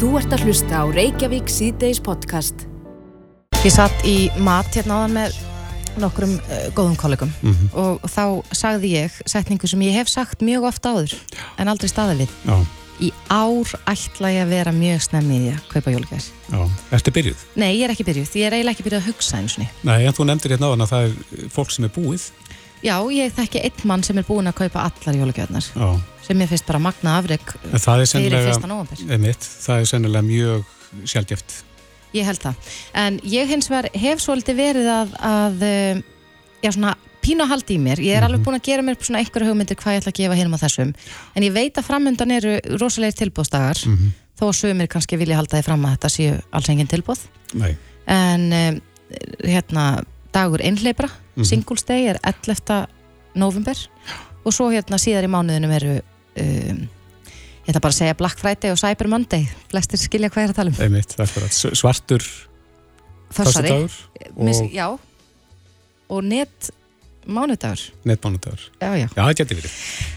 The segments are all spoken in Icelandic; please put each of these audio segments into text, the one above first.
Þú ert að hlusta á Reykjavík síðdeis podcast. Ég satt í mat hérna áðan með nokkrum uh, góðum kollegum Mhm. og þá sagði ég setningu sem ég hef sagt mjög ofta áður en aldrei staðið við. Já, Í ár ætla ég að vera mjög snemmi í því að kaupa jólagjafir. já. Ertu byrjuð? Nei, ég er ekki byrjuð, því ég er eiginlega ekki byrjuð að hugsa eins og niður. Nei, en þú nefndir hérna áðan að það er fólk sem er búið. Já, ég þekki einn mann sem er búinn að kaupa allar jólagjafirnar Já. sem ég finnst bara magna afreg fyrir fyrsta einmitt, það er sennilega mjög sjálfgeft. Ég held það. En ég hins vegar hef svolítið verið að, að eh, já, svona pínu að halda í mér. Ég er alveg búin að gera mér svona einhverju hugmyndir hvað ég ætla að gefa hinum á þessum. En ég veit að framöndan eru rosalegir tilbúðsdagar þó að sögumir kannski vilja halda því fram að þetta séu alls engin tilbúð. Nei. En um, hérna dagur einhleipra, mm Singles Day er 11. november og svo hérna síðar í mánuðinum eru um, ég ætla bara að segja Black Friday og Cyber Monday. Flestir skilja hvað ég er að tala um. Einmitt, svartur föstudagur Mis, og já og net mánudagur netmánudagur. já, já. Já, það geti verið.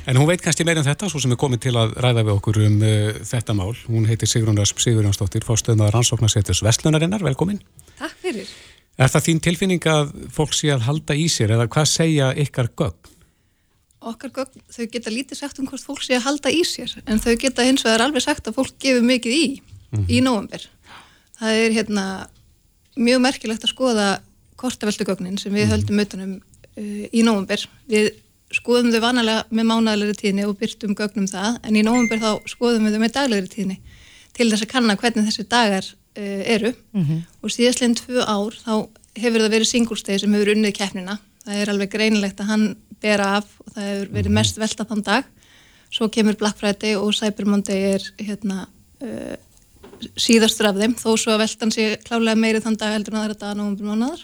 En hún veit kannski meira en þetta, svo sem er komið til að ræða við okkur um uh, þetta mál. Hún heitir Sigrun Rasp Sigurjónsdóttir, fórstöðum að rannsóknarsetus Vestlunarinnar, velkomin. Takk fyrir. Er það þín tilfinning að fólk sé að halda í sér eða hvað segja ykkar gögn? Okkar gögn, þau geta lítið sagt um hvort fólk sé að halda í sér, en þau geta hins vegar alveg sagt að fólk gefur mikið í, í nóvember. Það er hérna mjög merkilegt að skoða kortaveltugögnin sem við höldum utanum uh, í nóvember. Við skoðum þau vanalega með mánaðlegri tíðni og byrtum gögnum það, en í nóvember þá skoðum við þau með daglegri tíðni til þess að kanna hvernig þessi dagar uh, eru og síðastleginn tvö ár þá hefur það verið singulstegi sem hefur unnið keppnina. Það er alveg greinilegt að hann bera af og það hefur verið mest velta þann dag. Svo kemur Black Friday og Cyber Monday er hérna uh, síðastur af þeim, þó svo að veltan sé klálega meiri þann dag heldur en aðra daga nógumbur mánuðar.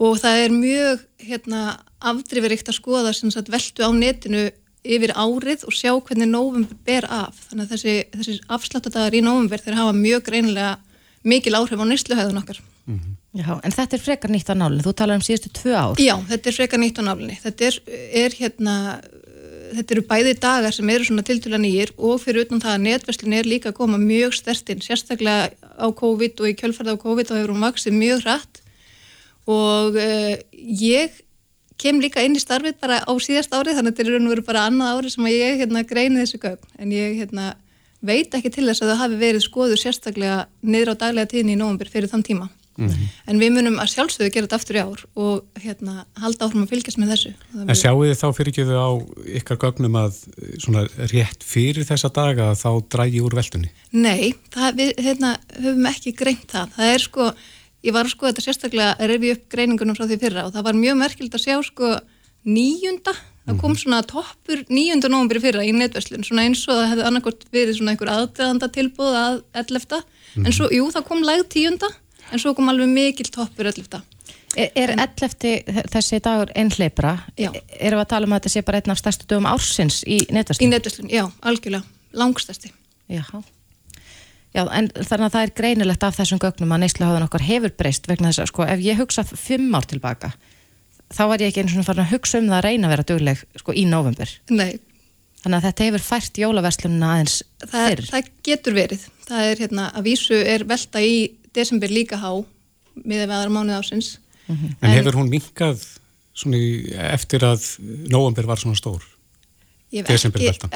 Og það er mjög hérna, afdrifiríkt að skoða sem sagt, veltu á netinu yfir árið og sjá hvernig nóvumber ber af. Þannig að þessi, þessi afsláttadagar í nóvumber þeir hafa mjög greinilega mikil áhrif á nýsluhæðun okkar. Já, en þetta er frekar nýtt á nálinn þú talar um síðustu tvö ár Já, þetta er frekar nýtt á nálinni. Þetta er, er hérna, þetta eru bæði dagar sem eru svona tiltúlega nýjir og fyrir utan það að netverslun er líka að koma mjög stertinn, sérstaklega á COVID og í kjölfarið á COVID þá hefur hún vaksið mjög hratt og uh, ég kem líka inn í starfið bara á síðast árið þannig að þetta er veru bara annað árið sem ég hérna, greini þessu gögn en ég hérna, veit ekki til þess að það hafi verið skoður sérstaklega niður á daglega tíðinni í nóvambur fyrir þann tíma en við munum að sjálfsögðu gera þetta aftur í ár og hérna, halda áfram að fylgjast með þessu En sjáu þið þá fyrir ekki á ykkar gögnum að svona rétt fyrir þessa daga að þá drægi úr veldunni? Nei, það, við hérna, höfum ekki greint það. Það er sko, ég var að sko þetta sérstaklega að reyfi upp greiningunum frá því fyrra og það var mjög merkild að sjá sko níunda, það kom svona toppur níunda nógumbri fyrra í netverslun, svona eins og það hefði annarkort verið svona einhver aðdraðanda tilbúð að 11. En svo, jú, það kom læg tíunda, en svo kom alveg mikil toppur 11. Er, er 11. þessi dagur einhleipra Já. erum við að tala um að þetta sé bara einn af stærstu dögum ársins í Í netverslun netverslun, já, algjörlega, langstæsti. Já. Já, en þannig að það er greinilegt af þessum gögnum að neysluháðan okkar hefur breyst vegna þess að sko, ef ég hugsa fimm ár tilbaka þá var ég ekki einu svona farin að hugsa um það að reyna að vera dugleg sko í november Nei, þannig að þetta hefur fært jólaverslununa aðeins það, fyrr. það getur verið. Það er hérna að vísu er velta í desember líka há miðað við aðra mánuð ásins En, hefur hún minkað svona í- eftir að nóvember var svona stór?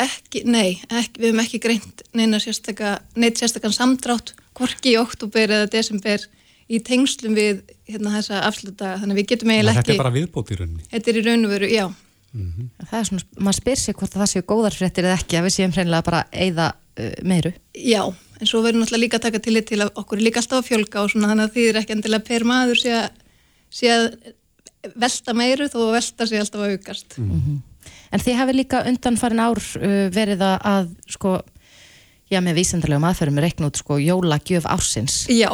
Ekki, nei, ekki, við hefum ekki greint neina sérstaka, neitt sérstakann samdrátt hvorki í oktober eða desember í tengslum við hérna þessa afsluta, þannig að við getum eiginlega Þetta ekki er bara viðbót í rauninni. þetta er í raun og veru, já. Það er svona, maður spyr sér hvort að það séu góðar fréttir eða ekki að við séum hreinlega bara eyða uh, meiru. Já, en svo verður náttúrulega líka að taka tillit til að okkur er líka alltaf að fjölga og svona þannig að því er ekki endilega per maður sé að, velta meiru þó að velta sé alltaf að aukast En þið hefur líka undan farin ár uh, verið að, að sko, já með vísendalegum aðferðum reikna út sko jólagjöf ársins. Já,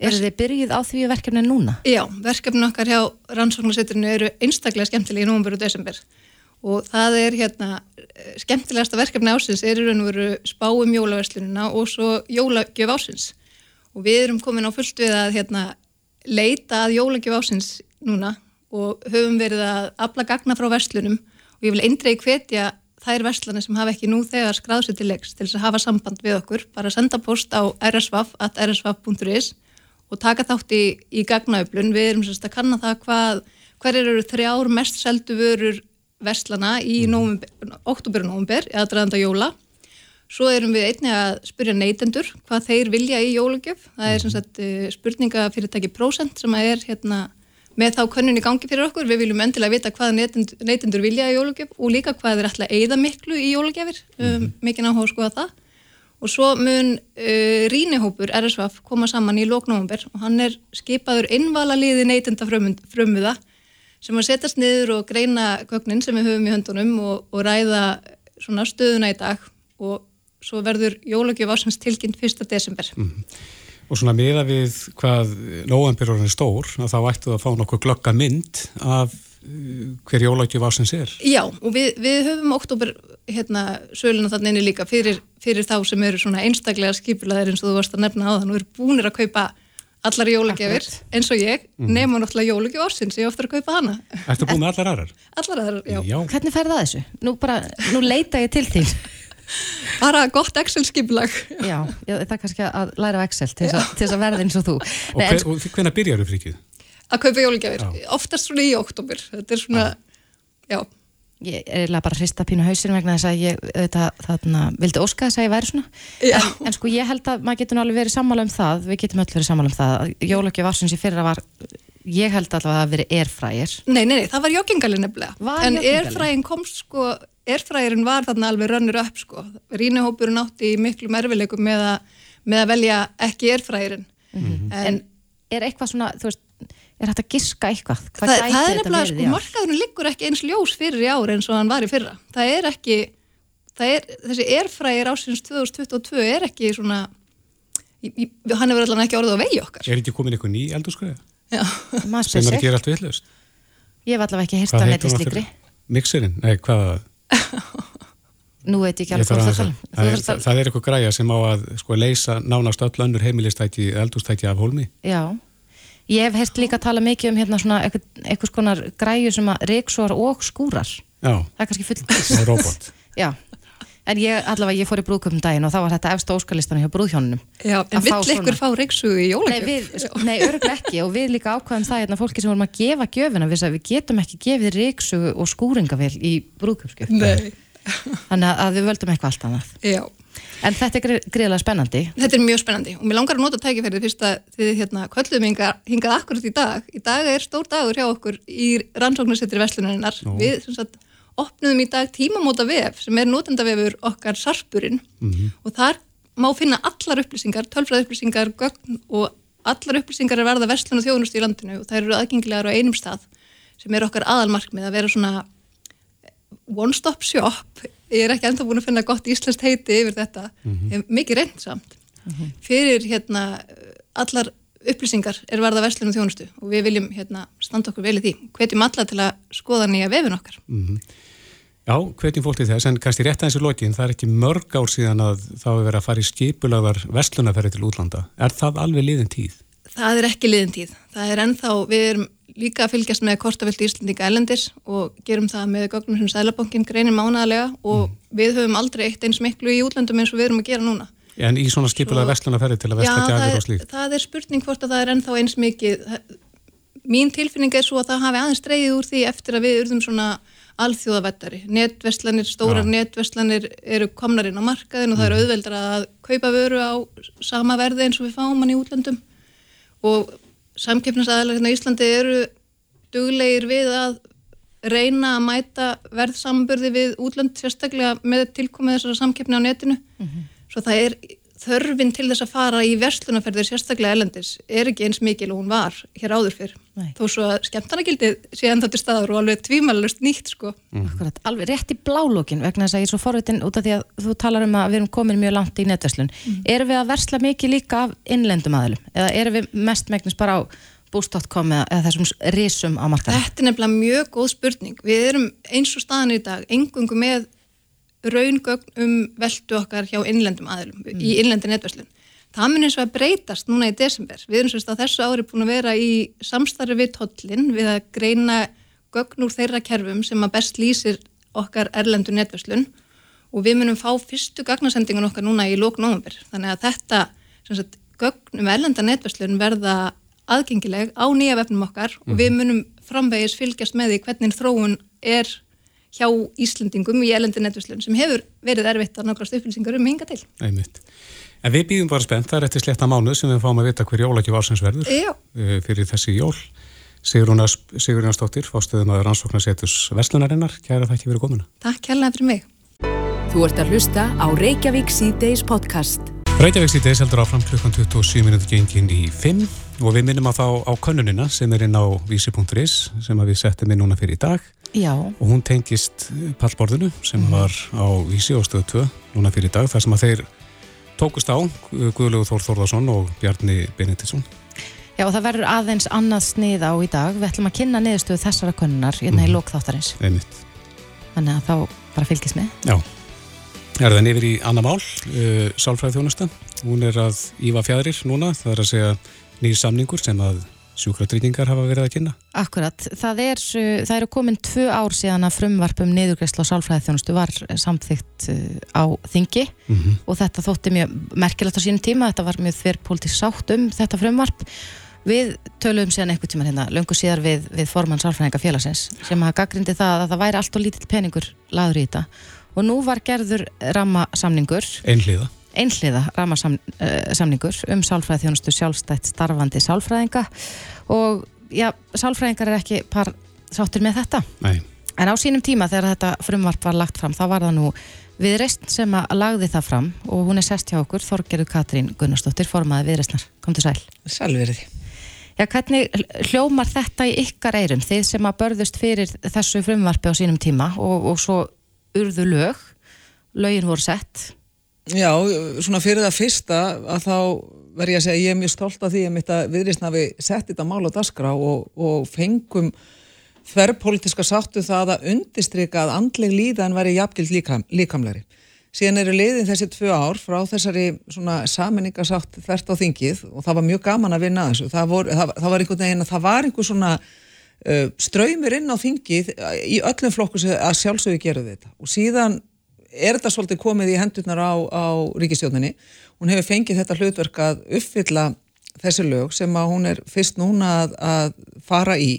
Er þið byrjuð á því verkefni núna? Já, verkefnin okkar hjá rannsóknarsetturinu eru einstaklega skemmtilega í nóvember og desember og það er hérna eh, skemmtilegasta verkefni ásins er í raun og veru spá um jólaverslunina og svo jólagjöf ásins og við erum komin á fullt við að hérna leita að jólagjöf ásins núna og höfum verið að afla gagna frá verslunum og ég vil eindregi hvetja þær verslanir sem hafa ekki nú þegar skráð sér til leiks til þess að hafa samband við okkur, bara senda post á rsvaf.rsvaf.is og taka þátt í, í gagnaöflun. Við erum sérst að kanna það hvað, hver eru þrjár mest seldu vörur verslana í oktober og november, eða draðanda jóla. Svo erum við einnig að spyrja neytendur hvað þeir vilja í jólagjöf. Það er sem sagt eh, spurningafyrirtæki Prósent sem er hérna með þá könnun í gangi fyrir okkur. Við viljum endilega vita hvað neytendur, neytendur vilja í jólagjöf og líka hvað þeir ætla að eigða miklu í jólagjafir. Um, mikið náttúrulega að skoða það. Og svo mun uh, rínihópur RSVF koma saman í lóknómumber og hann er skipaður innvala liði neytenda frömmuða sem að setjast niður og greina gögnin sem við höfum í höndunum og, og ræða stöðuna í dag og svo verður jólagjöf ásins tilkynnt 1. desember. Mm. Og svona miða við hvað nóvambyrjurinn er stór, þá ættu það að fá nokkuð glögga mynd af uh, hver jólagjöf ásins er. Já, og við, við höfum oktober hérna söluna þannig inni líka fyrir, fyrir þá sem eru svona einstaklega skipilaðir eins og þú varst að nefna á þann og eru búinir að kaupa allar jólagjafir eins og ég, mm. nema náttúrulega jólagjöf ásins, ég ofta að kaupa hana. Ertu búin með allar aðrar? Allar aðrar, já. já. Hvernig færði það þessu? Nú, bara, nú leita ég til því. bara gott Excel-skipulag. Já, það er kannski að læra á Excel til þess að verða eins og þú. Og, hver, og hvernig byrjar þú frikið? Að kaupa jólugjafir, oftast svona í oktober þetta er svona, já, já. Ég er eiginlega bara að hrista pínu hausin vegna þess að ég auðvitað, þarna, vildi óska þess að ég væri svona. En, en sko ég held að maður getur nú alveg verið sammála um það. Við getum öll verið sammála um það að jólugjöf varsins í fyrra var ég held allavega að það verið erfrægir Nei, nei, nei, það var joggingalinn nefnilega. Var en erfrægin komst sko erfrægirinn var þarna alveg rönnur upp sko. Rínihópurinn átti í miklu merfileikum með, með að velja ekki erfrægirinn Mhm. en En er eitthvað svona, þú veist, er hægt að giska eitthvað? Hvað það, það er nefnilega verið? sko markaðurinn liggur ekki eins ljós fyrir í ár eins og hann var í fyrra. Það er ekki það er, þessi erfrægir ásins 2022 er ekki svona í- í- hann hefur allan ekki orðið á vegi okkar. Er ekki komin eitthvað ný eldurskræði? Sem er að gera allt villust? Ég hef allavega ekki hýrt að neitt í slíkri Mixerinn? Nei, hvað? Nú veit ég ekki alveg hvað að, það það, tala það, það er eitthvað græja sem á að sko, leysa nánast öll önnur heimilistæki eldurstæki af hólmi. Já, ég hef heyrt líka að tala mikið um hérna svona eitthvað, skonar græju sem að reiksóar og skúrar Já, Það er kannski full það er robot. Já, en ég allavega, ég fór í brúðköpum daginn og þá var þetta efst óskalistanu hjá brúðhjónunum Já, en vill ykkur fá reyksugu í Nei, jólagjöf? við, nei örgulega ekki og við líka ákvæðum það hérna fólki sem vorum að gefa gjöfina við, við getum ekki gefið reiksugu og skúringavél í brúðköpskjöf Nei, þannig að við völdum eitthvað allt annað já. en þetta er grei- gríðarlega spennandi Þetta er mjög spennandi og mér langar að nota tækifærið fyrst að þið hérna kvöldum hingað, hingað akkurat í dag. Í dag er stór dagur hjá okkur í rannsóknarsetri Vestlunarinnar. Nú. Við sem sagt, opnuðum í dag tímamóta vef sem er notendavefur okkar sarpurinn. Og þar má finna allar upplýsingar, tölfræð upplýsingar, gögn og allar upplýsingar er verða verslun og þjóðnust í landinu. Og þær eru aðgengilegar á einum stað sem er okkar aðalmarkmið að vera svona one stop shop. Ég er ekki enda búin að finna gott íslenskt heiti yfir þetta, mm mikið reynd samt. Fyrir hérna allar upplýsingar er varða verslunum þjónustu og við viljum hérna standa okkur vel í því. Hvetjum alla til að skoða nýja vefin okkar. Já, hvetjum fólk til þess, en kannski rétt aðeins í lokin, það er ekki mörg ár síðan að þá hefur verið að fara í skipulagðar vestlunarferði til útlanda. Er það alveg liðin tíð? það er ekki liðin tíð, það er ennþá við erum líka að fylgjast með kortafylgdi Íslandinga elendis og gerum það með gögnum sem Sælabankin greinir mánaðarlega og við höfum aldrei eitt eins miklu í útlöndum eins og við erum að gera núna En í svona skipulagðar Svo- vestlunarferði til að Já, vestla gjafir og slíkt? það er spurning hvort að það er ennþá eins mikið. Mín tilfinning er svo að það hafi aðeins dreigið úr því eftir að við urðum svona alþjóðavettari. Netverslanir, stórar Já. netverslanir eru komnar inn á markaðin og það er auðveldar að kaupa vöru á sama verði eins og við fáum hann í útlöndum. Og samkeppnisaðalar hérna á Íslandi eru duglegir við að reyna að mæta verðsamburði við útlönd sérstaklega með tilkomið þessara samkeppni á netinu svo það er þörfin til þess að fara í verslunaferðir sérstaklega elendis er ekki eins mikil og hún var hér áður fyrr. Nei. þó svo að skemmtanagildið sé ennþá til staður og alveg tvímælust nýtt sko. Akkurat, alveg rétt í blálókin vegna þess að ég er svo forvitin út af því að þú talar um að við erum komin mjög langt í netverslun erum við að versla mikið líka af innlendum aðlum eða erum við mest megnis bara á boost.com eða, eða þessum risum á markaði? Þetta er nefnilega mjög góð spurning. Við erum eins og staðan í dag engungu með raungögn um veldu okkar hjá innlendum aðlum í innlendi netverslun Það mun eins og að breytast núna í desember. Við erum sérst að þessu ári búin að vera í samstarfi við tollin við að greina gögn úr þeirra kerfum sem að best lýsir okkar erlendu netverslun og við munum fá fyrstu gagnasendingun okkar núna í lók nógumver. Þannig að þetta, sagt, gögnum erlenda netverslun verða aðgengileg á nýja vefnum okkar mm. og við munum framvegis fylgjast með því hvernig þróun er hjá Íslandingum í erlendi netverslun sem hefur verið erfitt að nákvæmst upplýsingar um hinga til. Einmitt. En við býðum bara spennt, það er eftir sletta mánu sem við fáum að vita hver jólækju varsins verður Já. Eh, fyrir þessi jól. Sigurinn Stóttir, fástuðum að rannsóknarsetus Veslunarinnar, kæra það ekki verið komuna. Takk kærlega fyrir mig. Þú ert að hlusta á Reykjavík C-Days podcast. Reykjavík C-Days heldur áfram klukkan 27 minúti gengin í 5 og við minnum að þá á könnunina sem er inn á vísi.is sem við settum inn núna fyrir í dag. Já. Og hún tengist pallborðinu sem mm. var á vísi og stöðu 2 núna fyrir dag þar sem að þeir tókust á Guðlegu Þór Þórðarsson og Bjarni Benediktsson. Já og það verður aðeins annað snið á í dag. Við ætlum að kynna niðurstöðu þessara konunnar hérna mm. í mhm. lókþáttarins. Þannig að þá bara fylgjast með. Já. Er það nefnir í annar mál, uh, Sálfræði þjónusta. Hún er að ífa fjæðrir núna. Það er að segja nýjir samningur sem að sjúkratrýtingar hafa verið að kynna. Akkurat, það, er, það eru komin tvö ár síðan að frumvarpum niðurgræsla og sálfræði þjónustu var samþygt uh, á þingi mm -hmm. og þetta þótti mjög merkilegt á sínum tíma, þetta var mjög þverrpolítisk sátt um þetta frumvarp. Við töluðum síðan eitthvað tíma hérna, löngu síðar við, við formann sálfræðinga félagsins sem hafa gaggrindi það að það væri allt og lítill peningur laður í þetta og nú var gerður rammasamningur. Einhliða einhliða ramasamningur eh, um sálfræði þjónustu sjálfstætt starfandi sálfræðinga. Og já, sálfræðingar er ekki par sáttur með þetta. Nei. en á sínum tíma þegar þetta frumvarp var lagt fram þá var það nú viðreist sem að lagði það fram og hún er sest hjá okkur Þorgerður Katrín Gunnarsdóttir formaði viðreistnar, kom til sæl Sælverði Já, hvernig hljómar þetta í ykkar eirum þið sem að börðust fyrir þessu frumvarpi á sínum tíma og, og svo urðu lög lögin voru sett Já, svona fyrir það fyrsta að þá verð ég að segja ég er mjög stolt af því að mitt að viðrýstna við setti þetta mál á daskra og, og fengum þverrpolítiska sáttu það að undistrika að andleg líðan væri jafngild líkam, líkamleiri. Síðan eru liðin þessi tvö ár frá þessari svona saminningasátt þvert á þingið og það var mjög gaman að vinna þessu. Það, vor, það, það var einhvern veginn að það var einhver svona uh, ströymir inn á þingið í öllum flokku að sjálfsögur gera þetta og síðan er þetta svolítið komið í hendurnar á, á ríkistjóninni. Hún hefur fengið þetta hlutverk að uppfylla þessi lög sem að hún er fyrst núna að, að fara í.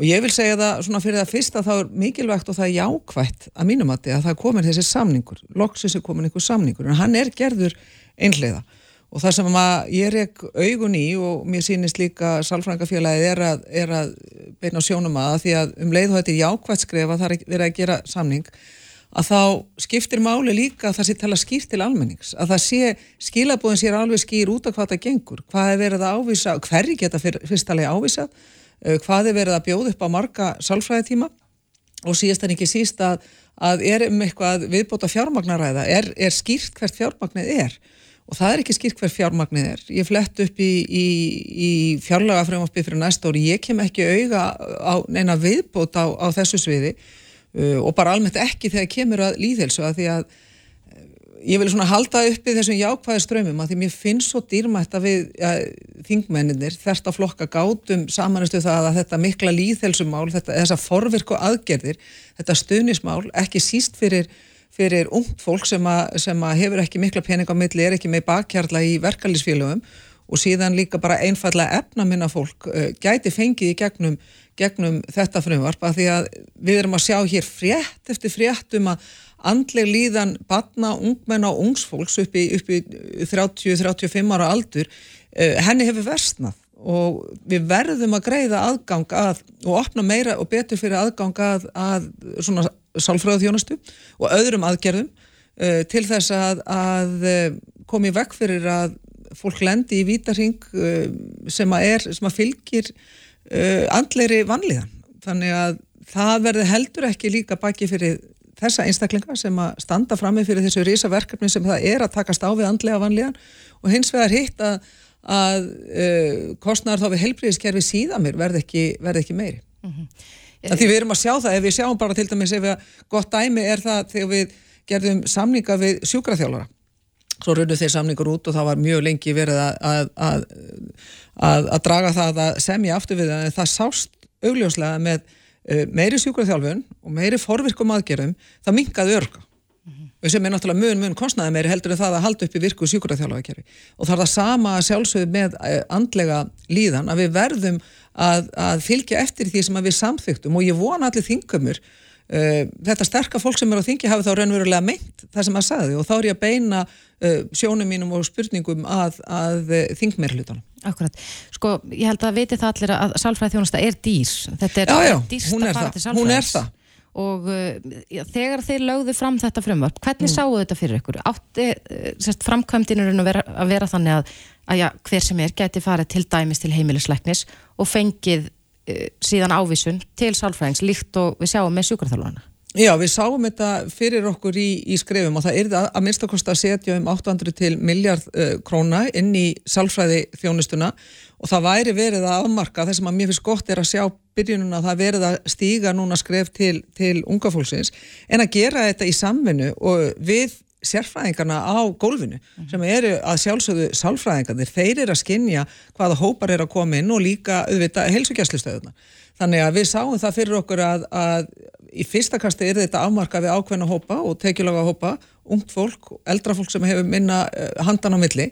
Og ég vil segja það svona fyrir það fyrst að það er mikilvægt og það er jákvægt að mínum að, að það komin þessi samningur, loksins er komin einhver samningur en hann er gerður einhleiða og það sem ég er ekki augun í og mér sýnist líka Salfrængafélagið er að, er að beina sjónum að því að um leið og þetta er jákvægt skref að það er að gera samning að þá skiptir máli líka að það sé tala skýrt til almennings, að það sé skilabóðin sér alveg skýr út af hvað það gengur, hvað er verið að ávisa, hverji geta fyrstalegi ávisa, uh, hvað er verið að bjóða upp á marga sálfræðitíma? Og síðast en ekki síst að, að er um eitthvað viðbóta fjármagnaræða, er, er skýrt hvert fjármagnið er? Og það er ekki skýrt hvert fjármagnið er. Ég flett upp í, í, í fjárlaga frumvarpi fyrir næsta ári, ég kem ekki auga á neina viðbóta á, á þessu sviði og bara almennt ekki þegar kemur að líðhelsu að því að uh, ég vil svona halda uppi þessum jákvæði strömmum að því mér finnst svo dýrmætt að við ja, þingmenninir þerst að flokka gátum samanustu það að þetta mikla líðhelsumál, þessa forvirku aðgerðir, þetta stuðnismál ekki síst fyrir, fyrir ungt fólk sem, a, sem a hefur ekki mikla pening á milli, er ekki með bakkjarla í verkalýsfélögum og síðan líka bara einfallega efna minna fólk uh, gæti fengið í gegnum gegnum þetta frumvarp að því að við erum að sjá hér frétt eftir frétt um að andleg líðan batna, ungmenn og ungsfólks upp í, í 30-35 ára aldur uh, henni hefur versnað. Og við verðum að greiða aðgang að og opna meira og betur fyrir aðgang að, að svona sálfröðuþjónustu og öðrum aðgerðum uh, til þess að, að komi vekk fyrir að fólk lendi í vítarhing sem að, er, sem að fylgir uh, andleiri vanlíðan. Þannig að það verði heldur ekki líka baki fyrir þessa einstaklinga sem að standa frammi fyrir þessu risaverkefni sem það er að takast á við andlega vanlíðan og hins vegar hitt að, að uh, kostnar þá við helbriðiskerfi síðan mér verði ekki, verði ekki meiri. Mm -hmm. Því við erum að sjá það, ef við sjáum bara til dæmis ef við að gott dæmi er það þegar við gerðum samninga við sjúkraþjálfara svo runnu þeir samningur út og það var mjög lengi verið að, að, að, að draga það að semja aftur við það en það sást augljóslega með uh, meiri sjúkraþjálfun og meiri forvirkum aðgerðum, það minkaði örga sem er náttúrulega mun mun kostnaði meiri heldur en það að halda upp í virku sjúkraþjálfakerfi og það er það sama sjálfsögð með eh, andlega líðan að við verðum að, að fylgja eftir því sem við samþygtum og ég vona allir þingumur þetta sterka fólk sem er á þingi hafi þá raunverulega meint það sem að sagði og þá er ég að beina uh, sjónum mínum og spurningum að, að uh, þingmerlutunum. Akkurat, sko ég held að viti það allir að sálfræði þjónusta er dýr, þetta er, já, dýrst að fara til er það og já, þegar þeir lögðu fram þetta frumvart, hvernig mm. sáu þetta fyrir ykkur? Átti framkvæmdinurinn að að vera þannig að, að já, hver sem er geti farið til dæmis til heimilisleiknis og fengið síðan ávísun til sálfræðings líkt og við sjáum með sjúkarþálfana? Já, við sáum þetta fyrir okkur í, í skrefum og það er að minnstakosta að setja um 800 til miljard uh, króna inn í sálfræði þjónustuna og það væri verið að afmarka þess að mér finnst gott er að sjá byrjunum að það verið að stíga núna skref til, til unga fólksins en að gera þetta í samvinnu og við sérfræðingarna á gólfinu sem eru að sjálfsögðu sálfræðingarnir, þeir eru að skinja hvaða hópar er að koma inn og líka auðvitað helsugjastlustöðuna. Þannig að við sáum það fyrir okkur að, að í fyrsta kasti er þetta afmarka við ákveðna hópa og tekjulega hópa, ungt fólk, eldra fólk sem hefur minna eh, handan á milli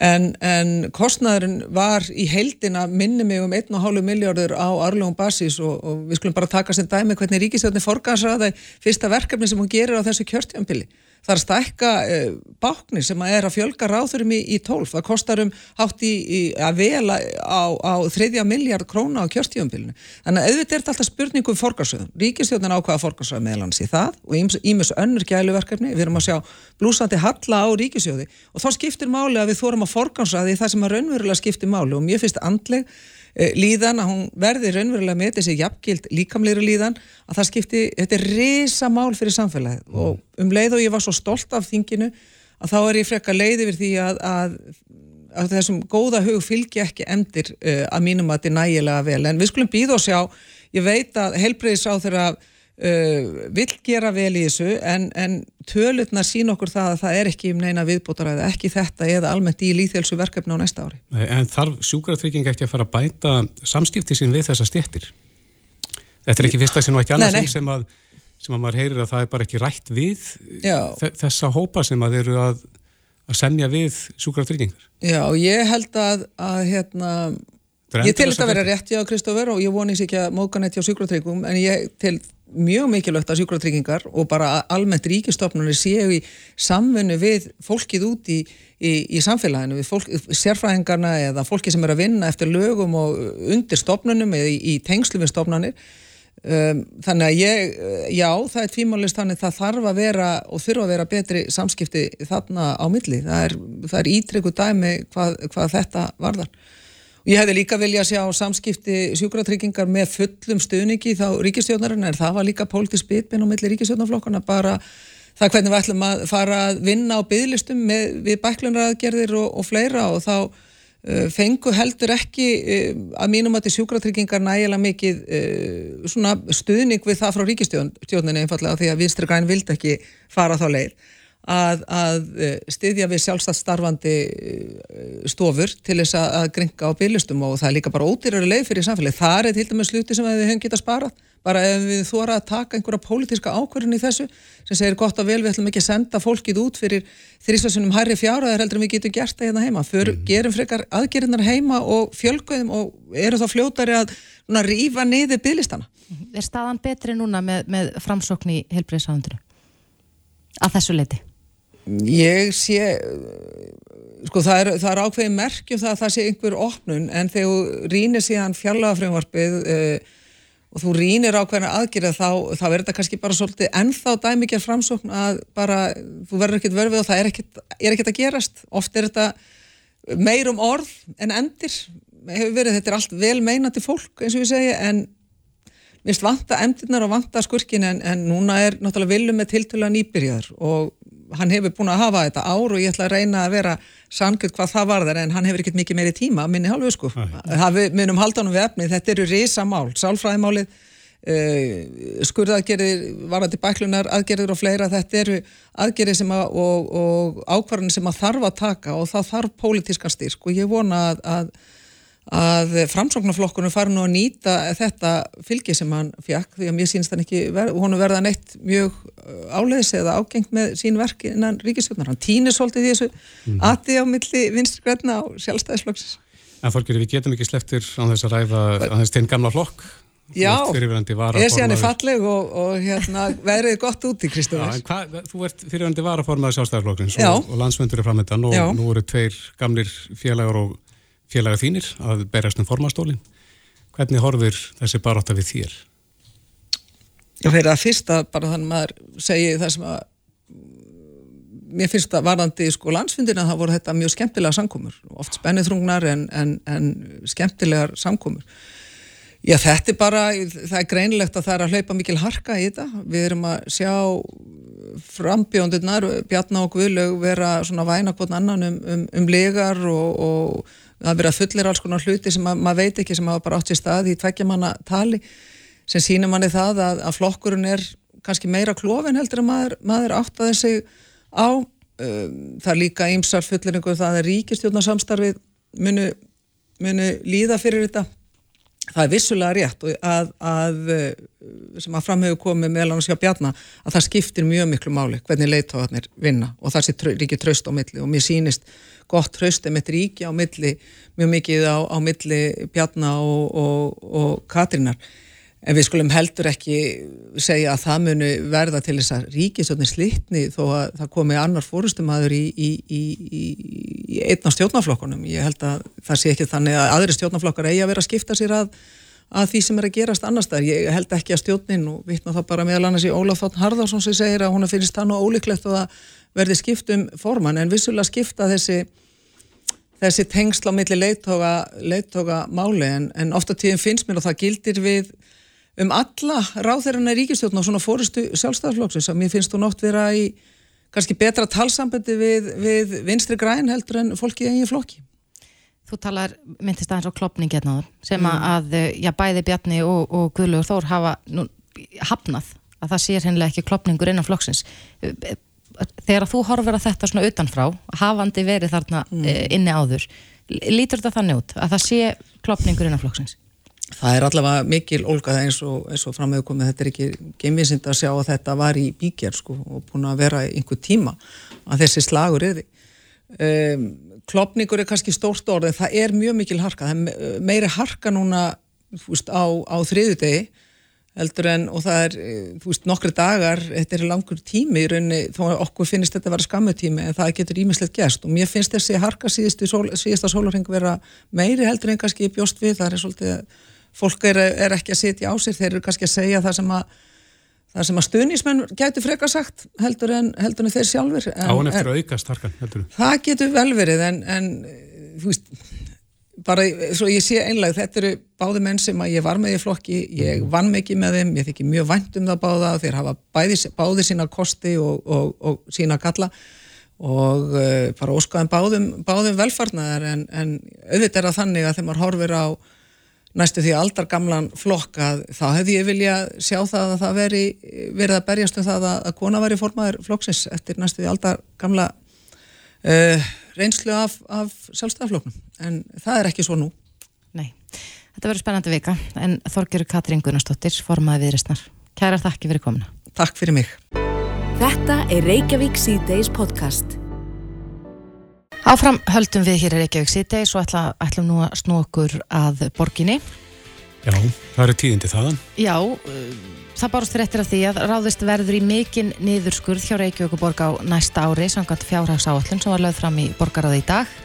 En, en kostnæðurinn var í heldina minni mig um 1,5 miljardur á arlegum basis og, og við skulum bara taka sem dæmi hvernig ríkistöðni forgansraða fyrsta verkefni sem hún gerir á þessu kjörtjömpili það er stækka uh, báknir sem er að fjölga ráðurum í, í tólf, það kostar um hátt í, í að vela á, á þriðja miljard króna á kjörtíumbilinu þannig að auðvitað er þetta alltaf spurningum forgarsöðum ríkistjóðan ákvaða forgarsöðum meðlans í það og ímis önnur gæluverkefni. Við erum að sjá blúsandi halla á ríkistjóði og þá skiptir máli að við þórum að forgarsöði það sem að raunverulega skiptir máli. Og mér finnst andleg Eh, líðan að hún verði raunverulega með þessi jafngild líkamleiri líðan að það skipti, þetta er resa mál fyrir samfélagið. Mm. og um leið og ég var svo stolt af þinginu að þá er ég frekka leið yfir því að, að, að þessum góða hug fylgja ekki endir uh, að mínum að þetta er nægilega vel. En við skulum býða og sjá, ég veit að helbreyðis á þeirra uh, vill gera vel í þessu en, en tölutna sín okkur það að það er ekki um neina viðbótaræði, ekki þetta eða almennt í líþjálsu verkefni á næsta ári. En þarf sjúkratrygging ekki að fara að bæta samskipti sín við þessa stjættir? Þetta er ekki fyrsta sinn og ekki annars sem að, sem að maður heyrir að það er bara ekki rætt við þessa hópa sem að eru að, að semja við sjúkratryggingar. Já, ég held að, að hérna Ég til þetta að vera rétt hjá Kristófur og ég vonið sér ekki að móka neitt hjá sjúkratryggum en ég til mjög mikilvægt að sjúkratryggingar og bara almennt ríkistofnunni séu í samfunnu við fólkið út í, í, í samfélaginu, við fólk, sérfræðingarna eða fólki sem er að vinna eftir lögum og undir stofnunum eða í, í tengslu við stofnunir um, þannig að ég, já, það er tvímálist þannig það þarf að vera og þurfa að vera betri samskipti þarna á milli, það er, er ítryggu dæmi hvað, hvað þetta varðar Ég hefði líka vilja að sjá samskipti sjúkratryggingar með fullum stuðningi þá ríkistjónarinn en það var líka pólitísk bitminn á milli ríkistjónarflokkana bara það hvernig við ætlum að fara að vinna á bygglistum við bæklunaraðgerðir og, og fleira og þá uh, fengu heldur ekki uh, að mínum að til sjúkratryggingar nægilega mikið uh, stuðning við það frá ríkistjóninni einfallega því að Vinstri Græn vildi ekki fara þá leið að, að eh, styðja við sjálfstætt starfandi eh, stofur til þess að gringa á byrjustum og það er líka bara ódýrari leið fyrir samfélagi. Það er til dæmis sluti sem við höfum getað sparað, bara ef við þóra að taka einhverja pólitíska ákvörðin í þessu sem segir gott og vel við ætlum ekki að senda fólkið út fyrir þrýsvarsunum hærri fjárhæðar heldur en við getum gert það hérna heima. För, mm. Gerum frekar aðgerinnar heima og fjölgöðum og eru þá fljótari að rýfa niður byrjlistana. Er staðan betri núna með, með framsókn í helbriðsáðundinu að þessu leiti? Ég sé, sko það er, það er ákveðið merkjum það að það sé einhver opnun en þegar þú rínir síðan fjallagafröngvarpið uh, eh, og þú rínir ákveðina aðgerða þá, þá er þetta kannski bara svolítið ennþá dæmikjar framsókn að bara þú verður ekkert verfið og það er ekkert, er ekkert að gerast. Oft er þetta meir um orð en endir hefur verið, þetta er allt vel meinandi fólk eins og ég segja en minnst vanta endirnar og vanta skurkin en, en núna er náttúrulega viljum með tiltöla nýbyrjaður og hann hefur búin að hafa þetta ár og ég ætla að reyna að vera sangut hvað það var þar en hann hefur ekkert mikið meiri tíma minni hálfu sko. Minnum haldanum við efni, þetta eru risamál sálfræðimálið uh, skurðaðgerðir, varandi bæklunar aðgerðir og fleira, þetta eru aðgerðir sem að, og, og ákvarðin sem að þarf að taka og það þarf pólitískan styrk. Og ég vona að, að að framsóknarflokkunum fari nú að nýta þetta fylgi sem hann fjakk því að mér sínst hann ekki, ver, honu verða neitt mjög uh, áleiðis eða ágengt með sín verk innan ríkisjónar, hann týnir svolítið því þessu mm. aði á milli vinstri græna og sjálfstæðisflokksins. En fólkir, við getum ekki sleftir á þess að ræða á þess til gamla flokk Já, ég sé hann er falleg og, og hérna, verið gott úti, Kristófur. Þú ert fyrirvændi varaformaði sjálfstæðarflokksins og, og landsmyndur er framöndan og Já. nú eru tveir gamlir félagar og félagar þínir að berast um formastólinn. Hvernig horfir þessi baróta við þér? Já, fyrir að fyrsta bara þannig maður segi það sem að mér finnst að varðandi sko landsfundina það voru þetta mjög skemmtilega samkomur oft spennithrungnar en, en, en skemmtilegar samkomur Já, þetta er bara, það er greinlegt að það er að hlaupa mikil harka í þetta. Við erum að sjá frambjóndurnar, Bjarná og Guðlaug vera svona væna hvort annan um, um, um legar og, og það verið að fullir alls konar hluti sem að, maður veit ekki sem hafa bara átt sér stað í tveggjamanna tali sem sínir manni það að, að flokkurinn er kannski meira klófin heldur að maður, maður áttaði sig á. Um, það er líka ýmsar fulliringu það er ríkistjórnarsamstarfið munu, munu líða fyrir þetta það er vissulega rétt að, að sem að framhegu komið meðal annars hjá Bjarnar að það skiptir mjög miklu máli hvernig leittóðarnir vinna og það sé ríki tröst á milli og mér sýnist gott tröst um eitt ríki á milli mjög mikið á, á milli Bjarnar og, og, og Katrínar En við skulum heldur ekki segja að það munu verða til þess að ríkisjónin slitni þó að það komi annar fórustumæður í, í, í, í einna stjórnaflokkunum. Ég held að það sé ekki þannig að aðri stjórnaflokkar eigi að vera að skipta sér að, að því sem er að gerast annars þar. Ég held ekki að stjórnin og vittna það bara meðal annars í Ólaf Þátn Harðarsson sem segir að hún finnst það nú ólíklegt og að verði skipt um forman en vissulega skipta þessi þessi tengsla á milli leittóga máli en, en ofta tíðin finnst mér og það gildir við um alla ráþeirana í ríkistjóðn og svona fórustu sjálfstæðarflokksins að mér finnst þú nótt vera í kannski betra talsambandi við, við vinstri græn heldur en fólki í eigin flokki. Þú talar myndist aðeins á klopning hérna sem mm. að já, bæði Bjarni og, og Guðlugur Þór hafa nú, hafnað að það sér hennilega ekki klopningur innan flokksins. Þegar þú horfur að þetta svona utanfrá, hafandi verið þarna mm. Eh, inni áður, lítur þetta þannig út að það sé klopningur innan flokksins? Það er allavega mikil ólgað eins og, og framöðu komið, þetta er ekki geimvísind að sjá að þetta var í bíkjær sko, og búin að vera einhver tíma að þessi slagur er því. Um, klopningur er kannski stórt orðið, það er mjög mikil harka, það er meiri harka núna fúst, á, á þriðu degi heldur en og það er fúst, nokkru dagar, þetta er langur tími í rauninni, þó að okkur finnst þetta að vera skammu tími en það getur ímislegt gæst og mér finnst þessi harka síðustu, síðasta sólarheng vera meiri heldur en kannski bjóst við, það er svolítið fólk er, er ekki að sitja á sér, þeir eru kannski að segja það sem að það sem að stuðnismenn getur freka sagt heldur en, heldur en þeir sjálfur en, Á hann eftir að auka starkan heldur Það getur vel verið en, en þú veist bara svo ég sé einlega þetta eru báði menn sem að ég var með í flokki ég mhm. vann mikið með þeim, ég þykki mjög vænt um það báða, þeir hafa bæði, báði sína kosti og, og, og sína kalla og uh, bara óskaðum báðum, báðum velfarnar en, en auðvitað er það þannig að þegar maður horfir á næstu því aldar gamlan flokka þá hefði ég vilja sjá það að það veri verið að berjast um það að, að kona væri formaður flokksins eftir næstu því aldar gamla uh, reynslu af, af sjálfstæðarflokknum en það er ekki svo nú. Nei, þetta verður spennandi vika. En Þorgjur Katrín Gunnarsdóttir formaði viðristnar. Kæra þakki fyrir komina Takk fyrir mig. Þetta er Reykjavík C-Days podcast Áfram höldum við hér í Reykjavík City svo ætla, ætlum nú að snú okkur að borginni. Já, það eru tíðindi þaðan. Já, uh, það bárst fyrir eftir af því að ráðist verður í mikinn niðurskurð hjá Reykjavík og borg á næsta ári samkvæmt fjárhagsáallun sem var lögð fram í borgaráði í dag.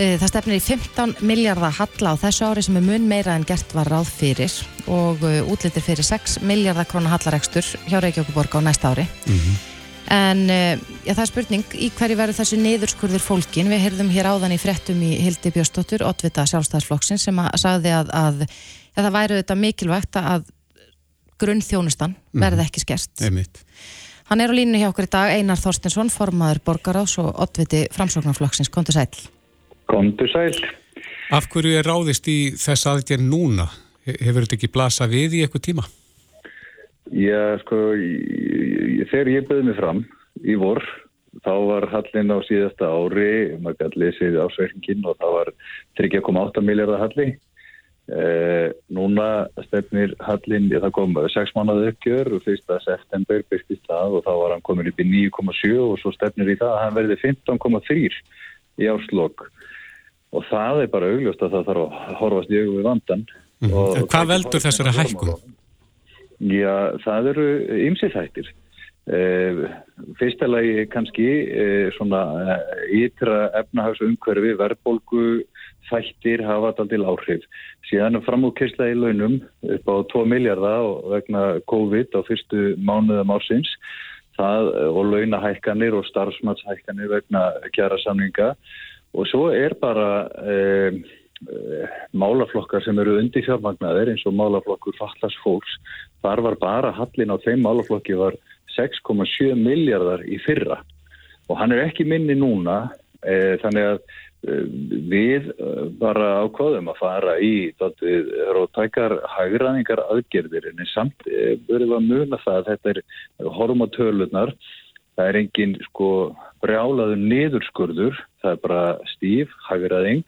Uh, það stefnir í 15 miljardar halla á þessu ári sem er mun meira en gert var ráð fyrir og uh, útlitir fyrir 6 miljardar krónar hallaregstur hjá Reykjavík og borg á næsta ári. Mm -hmm. En eh, já, það er spurning í hverju verður þessu niðurskurður fólkin. Við heyrðum hér áðan í frettum í Hildi Björnsdóttur, Ottvita sjálfstæðsflokksins sem að sagði að, að ja, það væri þetta mikilvægt að grunnþjónustan mhm. verði ekki skert. Einmitt. Hann er á línu hjá okkur í dag, Einar Þorstinsson, formaður borgarás og Ottviti framsóknarflokksins. Kontur sæl. Kontur sæl. Af hverju er ráðist í þess aðgjör núna? Hefur þetta ekki blasað við í eitthvað tíma? Já, sko, ég, þegar ég beði mig fram í vor þá var hallin á síðasta ári, maður gæti lesið ásverkingin og það var 3,8 miljardar halli. Eh, núna stefnir hallin, það kom 6 mánuði uppgjör og 1. september byrstist það og þá var hann komin upp í 9,7 og svo stefnir í það að hann verði 15,3 í áslokk og það er bara augljóst að það þarf að horfast í auðvið vandan. Mm. Hvað veldur þessari hækkun? Já, það eru ymsið þættir. Uh, fyrsta lagi kannski uh, svona ytra uh, efnahagsumhverfi, verðbólgu þættir hafa alltaf til áhrif. Síðan framúkysla í launum upp á 2 miljardar vegna COVID á fyrstu mánuðum ársins. Það, og launahækkanir og starfsmattshækkanir vegna kjara samninga og svo er bara málaflokkar sem eru undir fjármagnaðir eins og málaflokkur fallast fólks þar var bara hallin á þeim málaflokki var 6,7 miljardar í fyrra. Og hann er ekki minni núna e, þannig að e, við bara ákváðum að fara í rótækar hagraðingar aðgerðir en samt verðum að muna það að þetta er hormotölunar það er engin sko brjálaður niðurskurður það er bara stíf hagraðing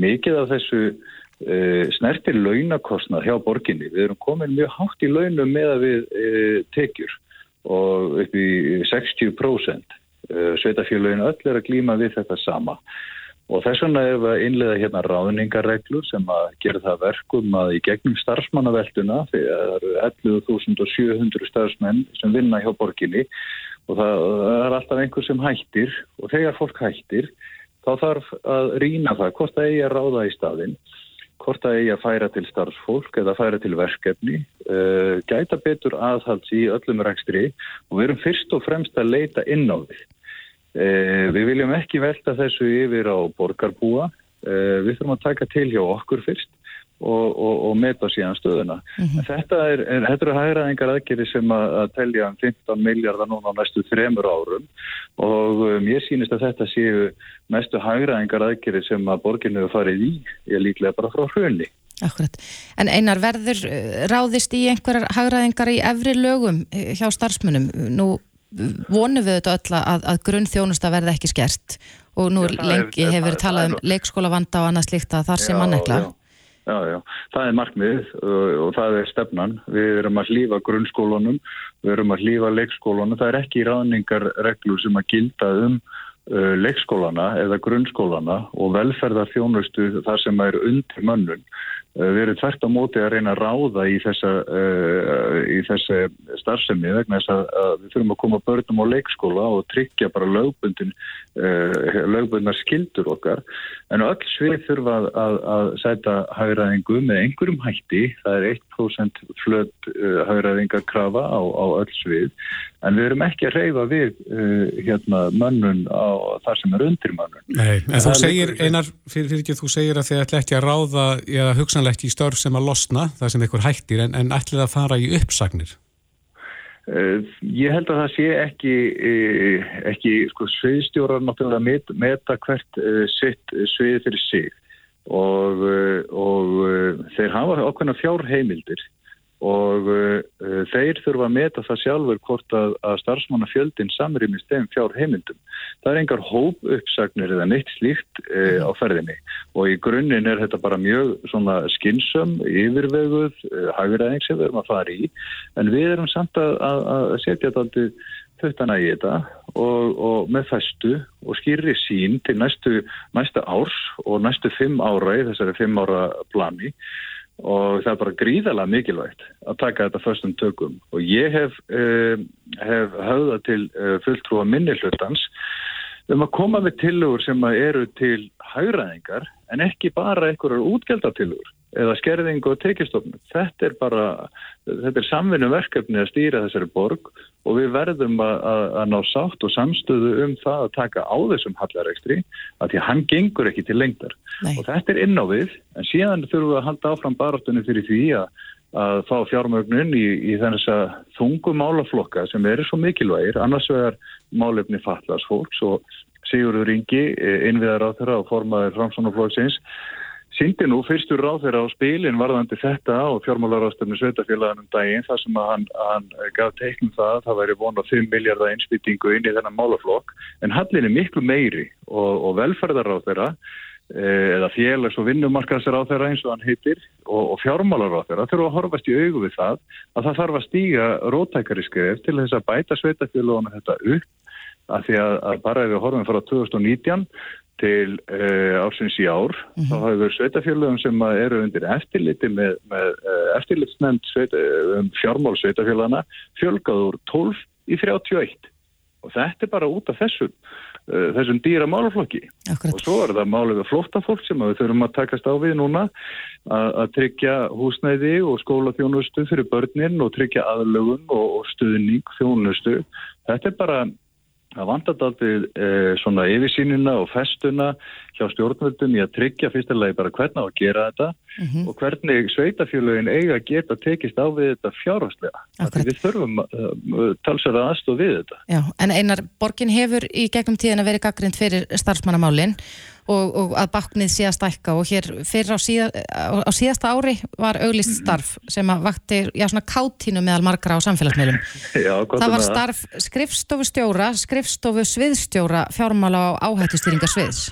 mikið af þessu uh, snertir launakostnað hjá borginni. Við erum komin mjög hátt í launum með að við uh, tekjur og upp í 60% uh, sveitafélaginu öll er að glýma við þetta sama. Og þess vegna er við að innlega hérna ráðningarreglur sem að gera það verkum að í gegnum starfsmannavelduna, þegar það eru 11.700 starfsmenn sem vinna hjá borginni og það er alltaf einhver sem hættir og þegar fólk hættir þá þarf að rína það hvort það eigi að ráða í staðin, hvort það eigi að færa til starfsfólk eða færa til verkefni, uh, gæta betur aðhalds í öllum rekstri og við erum fyrst og fremst að leita inn á því. Uh, við viljum ekki velta þessu yfir á borgarbúa, uh, við þurfum að taka til hjá okkur fyrst og, og, og meta síðan stöðuna. Mm -hmm. Þetta er, er, er hægraðingar aðgerið sem að, að telja um 15 miljardar núna á næstu þremur árum og um, ég sínist að þetta séu næstu hægraðingar aðgerið sem að borginu hefur farið í, ég líklega bara frá hrunni. Akkurat. En einar verður uh, ráðist í einhverjar hægraðingar í efri lögum uh, hjá starfsmunum? Nú vonum við þetta öll að, að grunn þjónusta verði ekki skert og nú já, lengi er, hefur talað um leikskólavanda og annað slikt að þar sem mannekla. Já, Já, já, það er markmið og það er stefnan. Við erum að hlýfa grunnskólunum, við erum að hlýfa leikskólunum. Það er ekki ráðningarreglur sem að gilda um uh, leikskólana eða grunnskólana og velferðarþjónustu þar sem er undir mönnun. Eh, erum tvert á móti að reyna að ráða í þessa, uh, í þessa starfsemi vegna þess að, að við þurfum að koma börnum á leikskóla og tryggja bara lögbundin uh, lögbundnar skildur okkar. En öll svið þurfa að, að, að sæta hagraðingu með einhverjum hætti. Það er 1% flödd uh, hagraðingarkrafa á, á öll svið. En við erum ekki að reyfa við hérna mönnun á þar sem er undir mönnun Nei, en þú segir, einar, fyrir, fyrir ekki þú segir að þið ætla ekki að ráða eða hugsa hugsanlegt í störf sem að losna, það sem einhver hættir, en, en ætlið að fara í uppsagnir? Uh, ég held að það sé ekki, uh, ekki sko, sviðstjórar náttúrulega met, meta hvert uh, sitt svið fyrir sig og, og þeir hafa ákveðna fjárheimildir og uh, þeir þurfa að meta það sjálfur hvort að, að starfsmannafjöldin samrýmist þeim fjár heimildum. Það er engar hóp uppsagnir eða neitt slíkt uh, á ferðinni. Og í grunninn er þetta bara mjög svona skinsum, yfirveguð, uh, hafiræðing sem við erum að fara í. En við erum samt að, að setja þetta aldrei þauðtana í þetta og, og með festu og skýri sín til næstu, næstu árs og næstu fimm ára í þessari fimm ára plani og það er bara gríðalega mikilvægt að taka þetta förstum tökum. Og ég hef, uh, hef höfða til uh, fulltrúa minnihlutans um að koma við tilugur sem eru til hægræðingar en ekki bara einhverjar útgjaldartilugur eða skerðingu og tekistofnum. Þetta er bara, þetta er samvinnu verkefni að stýra þessari borg og við verðum að, að, að ná sátt og samstöðu um það að taka á þessum hallarekstri að því að hann gengur ekki til lengdar. Nei. Og þetta er inn á við, en síðan þurfum við að halda áfram barátunni fyrir því að, að fá fjármögnun í, í þess að þungu málaflokka sem eru svo mikilvægir, annars vegar málefni fallast fólks og Sigurður Ingi, innviðar á þeirra og formaður Framssonarflóksins Sýndi nú fyrstur ráð þeirra á spilin varðandi þetta á fjármálarástöfnu sveitafélaganum daginn þar sem að hann, hann gaf teiknum það að það væri vonað 5 miljardar einspýtingu inn í þennan málaflokk. En hallin er miklu meiri og, og velferðaráð þeirra eh, eða félags- og vinnumarkaðsar á þeirra eins og hann heitir og, og fjármálar á þeirra þurfa að horfast í augu við það að það þarf að stíga rótækari skref til þess að bæta sveitafélagunum þetta upp. Að því að, að bara ef við horfum frá 2019 til uh, ársins í ár mm -hmm. þá hafur sveitafélagum sem eru undir eftirliti með, með uh, eftirlitsnefnd sveita, um fjármál sveitafélagana fjölgað úr 12 í 31 og þetta er bara út af þessum uh, þessum dýra málaflokki Akkurat. og svo er það málið við flóttafólk sem við þurfum að takast á við núna að tryggja húsnæði og skólaþjónustu fyrir börnin og tryggja aðlögun og, og stuðning þjónustu þetta er bara Það vantar aldrei eh, svona yfirsýnina og festuna hjá stjórnvöldum í að tryggja fyrstulega bara hvernig á að gera þetta mm -hmm. og hvernig sveitafjölugin eiga að geta tekist á við þetta fjárhastlega. Við þurfum uh, talsverða aðstof við þetta. Já, en einar, borgin hefur í gegnum tíðan að vera gaggrind fyrir starfsmannamálinn og, og að baknið sé að stækka og hér fyrir á, síða, á síðasta ári var auglist starf sem að vakti, já svona káttínu meðal margra á samfélagsmiðlum. Já, það var starf skrifstofustjóra, skrifstofu sviðstjóra fjármála á áhættustýringar sviðs.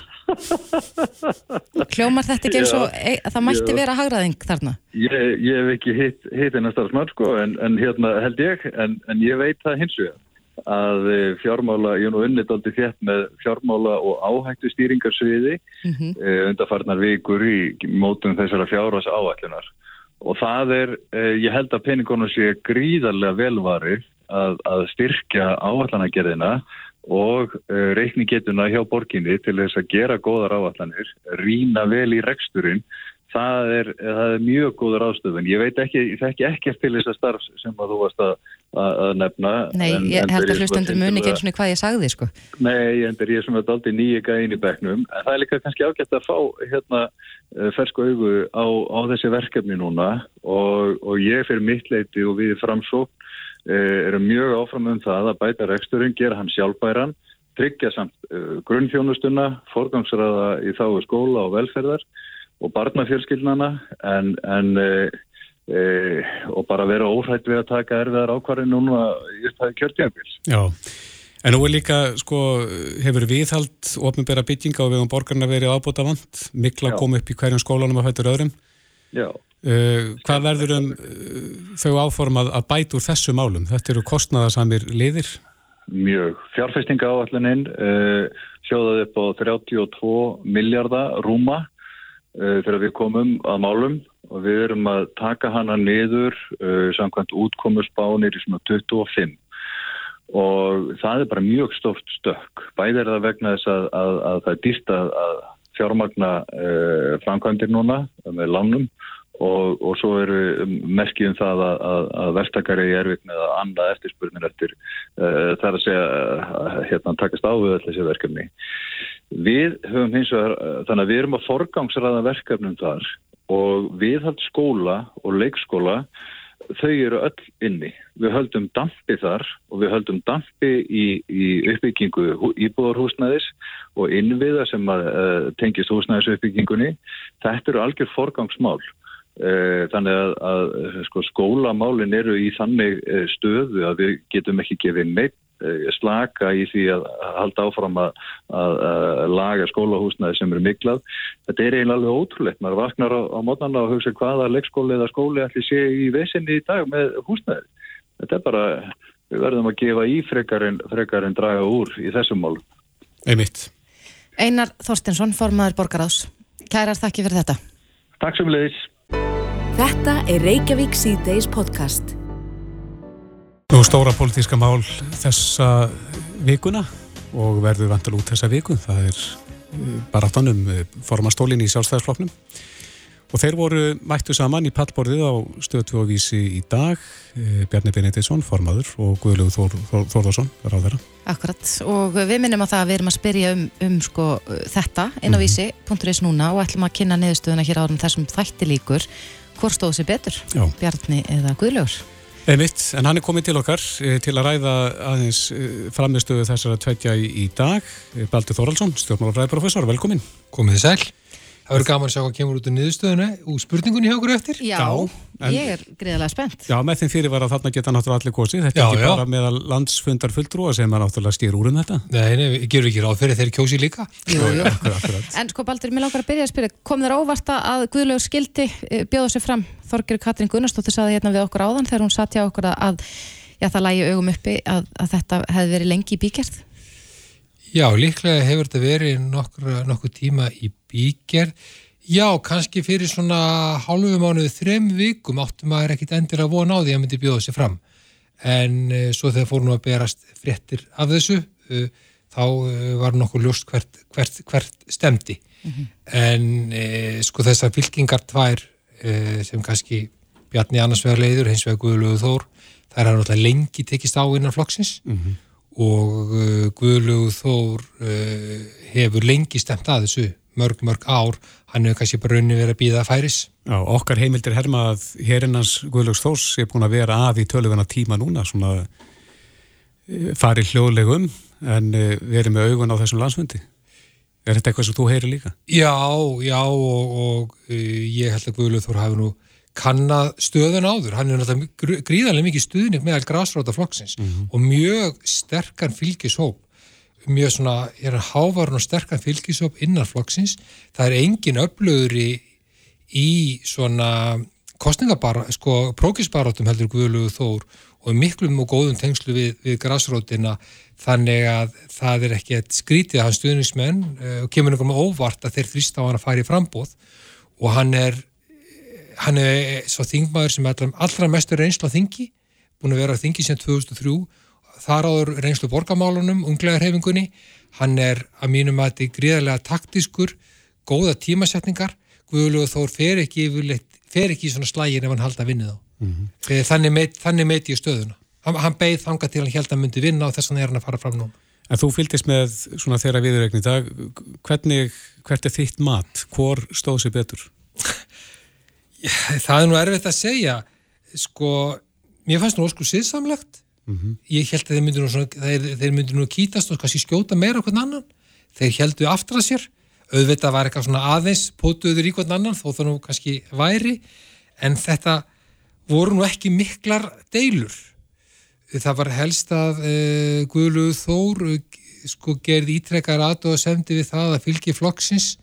Hljómar þetta ekki eins og e, það mætti já. vera hagraðing þarna? Ég, ég hef ekki hitt hennar starfsmann sko en, en hérna held ég en, en ég veit það hins vegar að eh, fjármála, ég er nú unnit aldrei þétt með fjármála og áhættu stýringarsviði mm -hmm. eh, undarfarnar vikur í mótum þessara fjárhás áallunar og það er, e, ég held að peningunum sé gríðarlega velvari að, að styrkja áallanagerðina og reikningetuna hjá borginni til þess að gera góðar áallanir, rína vel í reksturinn Það er, það er mjög góður ástöðun. Ég veit ekki, ég þekki ekkert til þess að starf sem að þú varst að, að nefna. Nei, en, ég held að hlustundur muni ekki eins og hvað ég sagði, sko. Nei, en það er svona aldrei nýja gæðin í begnum. En það er líka kannski ágætt að fá hérna eh, fersku augu á, á þessi verkefni núna og, og ég fyrir mitt leiti og við framsók eh, erum mjög áfram um það að bæta reksturinn, gera hann sjálfbæran, tryggja samt uh, grunnfjónustuna, forgangsraða í þáu skóla og velferðar og barnafjölskyldnana en, en e, e, og bara vera óhætt við að taka erfiðar ákvarðin núna í upphafi kjörtjafils. Já, en nú er líka, sko, hefur viðhald ofnbæra bygginga og við um borgarna verið ábúta vant, mikla kom upp í hverjum skólanum að hættur öðrum. Já. Uh, hvað verður um uh, þau áformað að bæta úr þessu málum? Þetta eru kostnaðarsamir liðir? Mjög. Fjárfestinga áalluninn uh, sjóðaði upp á 32 miljardar rúma þegar við komum að málum og við erum að taka hana niður uh, samkvæmt útkomusbánir í svona 25 og það er bara mjög stóft stökk. Bæði er það vegna þess að, að, að það er dýrt að, að fjármagna uh, framkvæmdir núna með lánum og, og svo eru merkið um það að, að verktakari er erfitt með að anda eftirspurnir eftir uh, þar að segja uh, hérna takast á við allir þessi verkefni. Við höfum hins vegar, uh, þannig að við erum að forgangsraða verkefnum þar og viðhald skóla og leikskóla þau eru öll inni. Við höldum dampi þar og við höldum dampi í, í uppbyggingu íbúðarhúsnæðis og innviða sem að, uh, tengist húsnæðis uppbyggingunni. Þetta eru algjör forgangsmál. Uh, þannig að, að sko, skólamálin eru í þannig uh, stöðu að við getum ekki gefið neitt Eh, slaka í því að halda áfram að, að, að laga skólahúsnaði sem eru miklað. Þetta er eiginlega alveg ótrúlegt. Maður vaknar á, á mótnarna og hugsa hvaða leikskóli eða skóli ætli sé í vesinni í dag með húsnaði. Þetta er bara, við verðum að gefa í frekarinn frekar draga úr í þessum mál. Einmitt. Einar Þorstinsson, formadur Borgarás. Kærar, þakki fyrir þetta. Takk sem leiðis. Þetta er Reykjavík C-Days podcast. Nú stóra pólitíska mál þessa vikuna og verður vantal út þessa viku. Það er eh, baráttanum eh, formastólin í sjálfstæðisfloknum og þeir voru mættu saman í pallborðið á stöðtu og vísi í dag eh, Bjarni Benediktsson, formaður og Guðlegu Þór, Þór, Þórðarsson var á þeirra. Akkurat og við minnum á það að við erum að spyrja um, um sko, þetta inn á mhm. vísi.is núna og ætlum að kynna niðurstöðuna hér árum þessum þætti líkur. Hvor stóðu sér betur? Já. Bjarni eða Guðlegur? Einmitt, en hann er komið til okkar eh, til að ræða aðeins eh, framistöðu þessara tveitja í, í dag. Baldur Þóraldsson, stjórnmálafræðiprofessor, velkomin. Komið sæl. Það verður gaman að sjá hvað kemur út úr niðurstöðuna og spurningunni hjá okkur eftir. Já, Já, en- ég er greiðilega spennt. Já, með þeim fyrir var að þarna geta náttúrulega allir kosið. Þetta Já, er ekki já. bara meðal landsfundar fulltrúa sem er náttúrulega stýr úr um þetta. Nei, nei, við gerum ekki ráð fyrir þeir kjósi líka. Jú, jú. Akkurat, akkurat. En sko Baldur, mér langar að byrja að spyrja, kom þér óvart að Guðlaugur skildi eh, bjóða sér fram? Þorgir Katrín Gunnarsdóttir saði hérna við okkur áðan þegar hún satt hjá okkur að, að já, það lægi augum uppi að, að þetta hefði verið lengi í bígerð. Já, líklega hefur þetta verið nokkur, nokkur tíma í bígerð. Já, kannski fyrir svona hálfu mánuðu þrem vikum áttum maður ekkit endur að vona á því að myndi bjóða sér fram. En uh, svo þegar fór nú að berast fréttir af þessu, uh, þá uh, var nokkur ljóst hvert, hvert, hvert stemdi. En uh, sko þessar fylkingar tvær sem kannski Bjarni annars vegar leiður, hins vegar Guðlögu Þór, er hann náttúrulega lengi tekist á innan flokksins og uh, Guðlögu Þór hefur lengi stemt að þessu mörg, mörg ár, hann hefur kannski bara raunni verið að býða að færis. Já, okkar heimildir herma að herinnans Guðlaugs Þórs er búin að vera að í tölugana tíma núna, svona eh, farið hljóðlegum en eh, verið með augun á þessum landsfundi. Er þetta eitthvað sem þú heyrir líka? Já, já og, og uh, ég held að Guðlögu Þór hafi nú kannad stöðun áður, hann er náttúrulega gr- gríðarlega mikið stuðning meðal grásróta flokksins og mjög sterkan fylgishóp mjög svona, er hann hávarun og sterkan fylgishóp innan flokksins. Það er engin öflöður í, svona kostningabara, sko, prókisbarátum heldur Guðlögu Þór og miklum og góðum tengslu við, við grásrótina þannig að það er ekki skrítið að hann stuðningsmenn uh, og kemur einhverjum óvart að þeir þrýsta á hann að fara í frambóð og hann er hann er svo þingmaður sem allra, allra mestur reynslu á þingi búin að vera þingi sem 2003 þar áður reynslu borgamálunum unglega hreifingunni, hann er að mínum að þetta er gríðarlega taktískur góða tímasetningar. Guðlúð Þór fer ekki yfirleitt, fer ekki í svona slægin ef hann halda að vinna þá. Mm þannig, meit, þannig meiti ég stöðuna. Hann, hann beigð þanga til hann held að myndi vinna og þess vegna er hann að fara fram núna. En þú fylgist með svona þeirra viðurregni í dag, hvernig, hvert er þitt mat? Hvor stóð sér betur? það er nú erfitt að segja. Sko, mér fannst nú ósku siðsamlegt ég held að þeir myndu nú, þeir, nú kýtast og kannski skjóta meira hvern annan. Þeir heldu aftur að sér. Auðvitað var eitthvað svona aðeins pótuður í hvern annan þó það nú kannski væri. En þetta voru nú ekki miklar deilur. Það var helst að uh, Guðluð Þór uh, sko gerði ítrekkar aðtóð og semdi við það að fylgi flokksins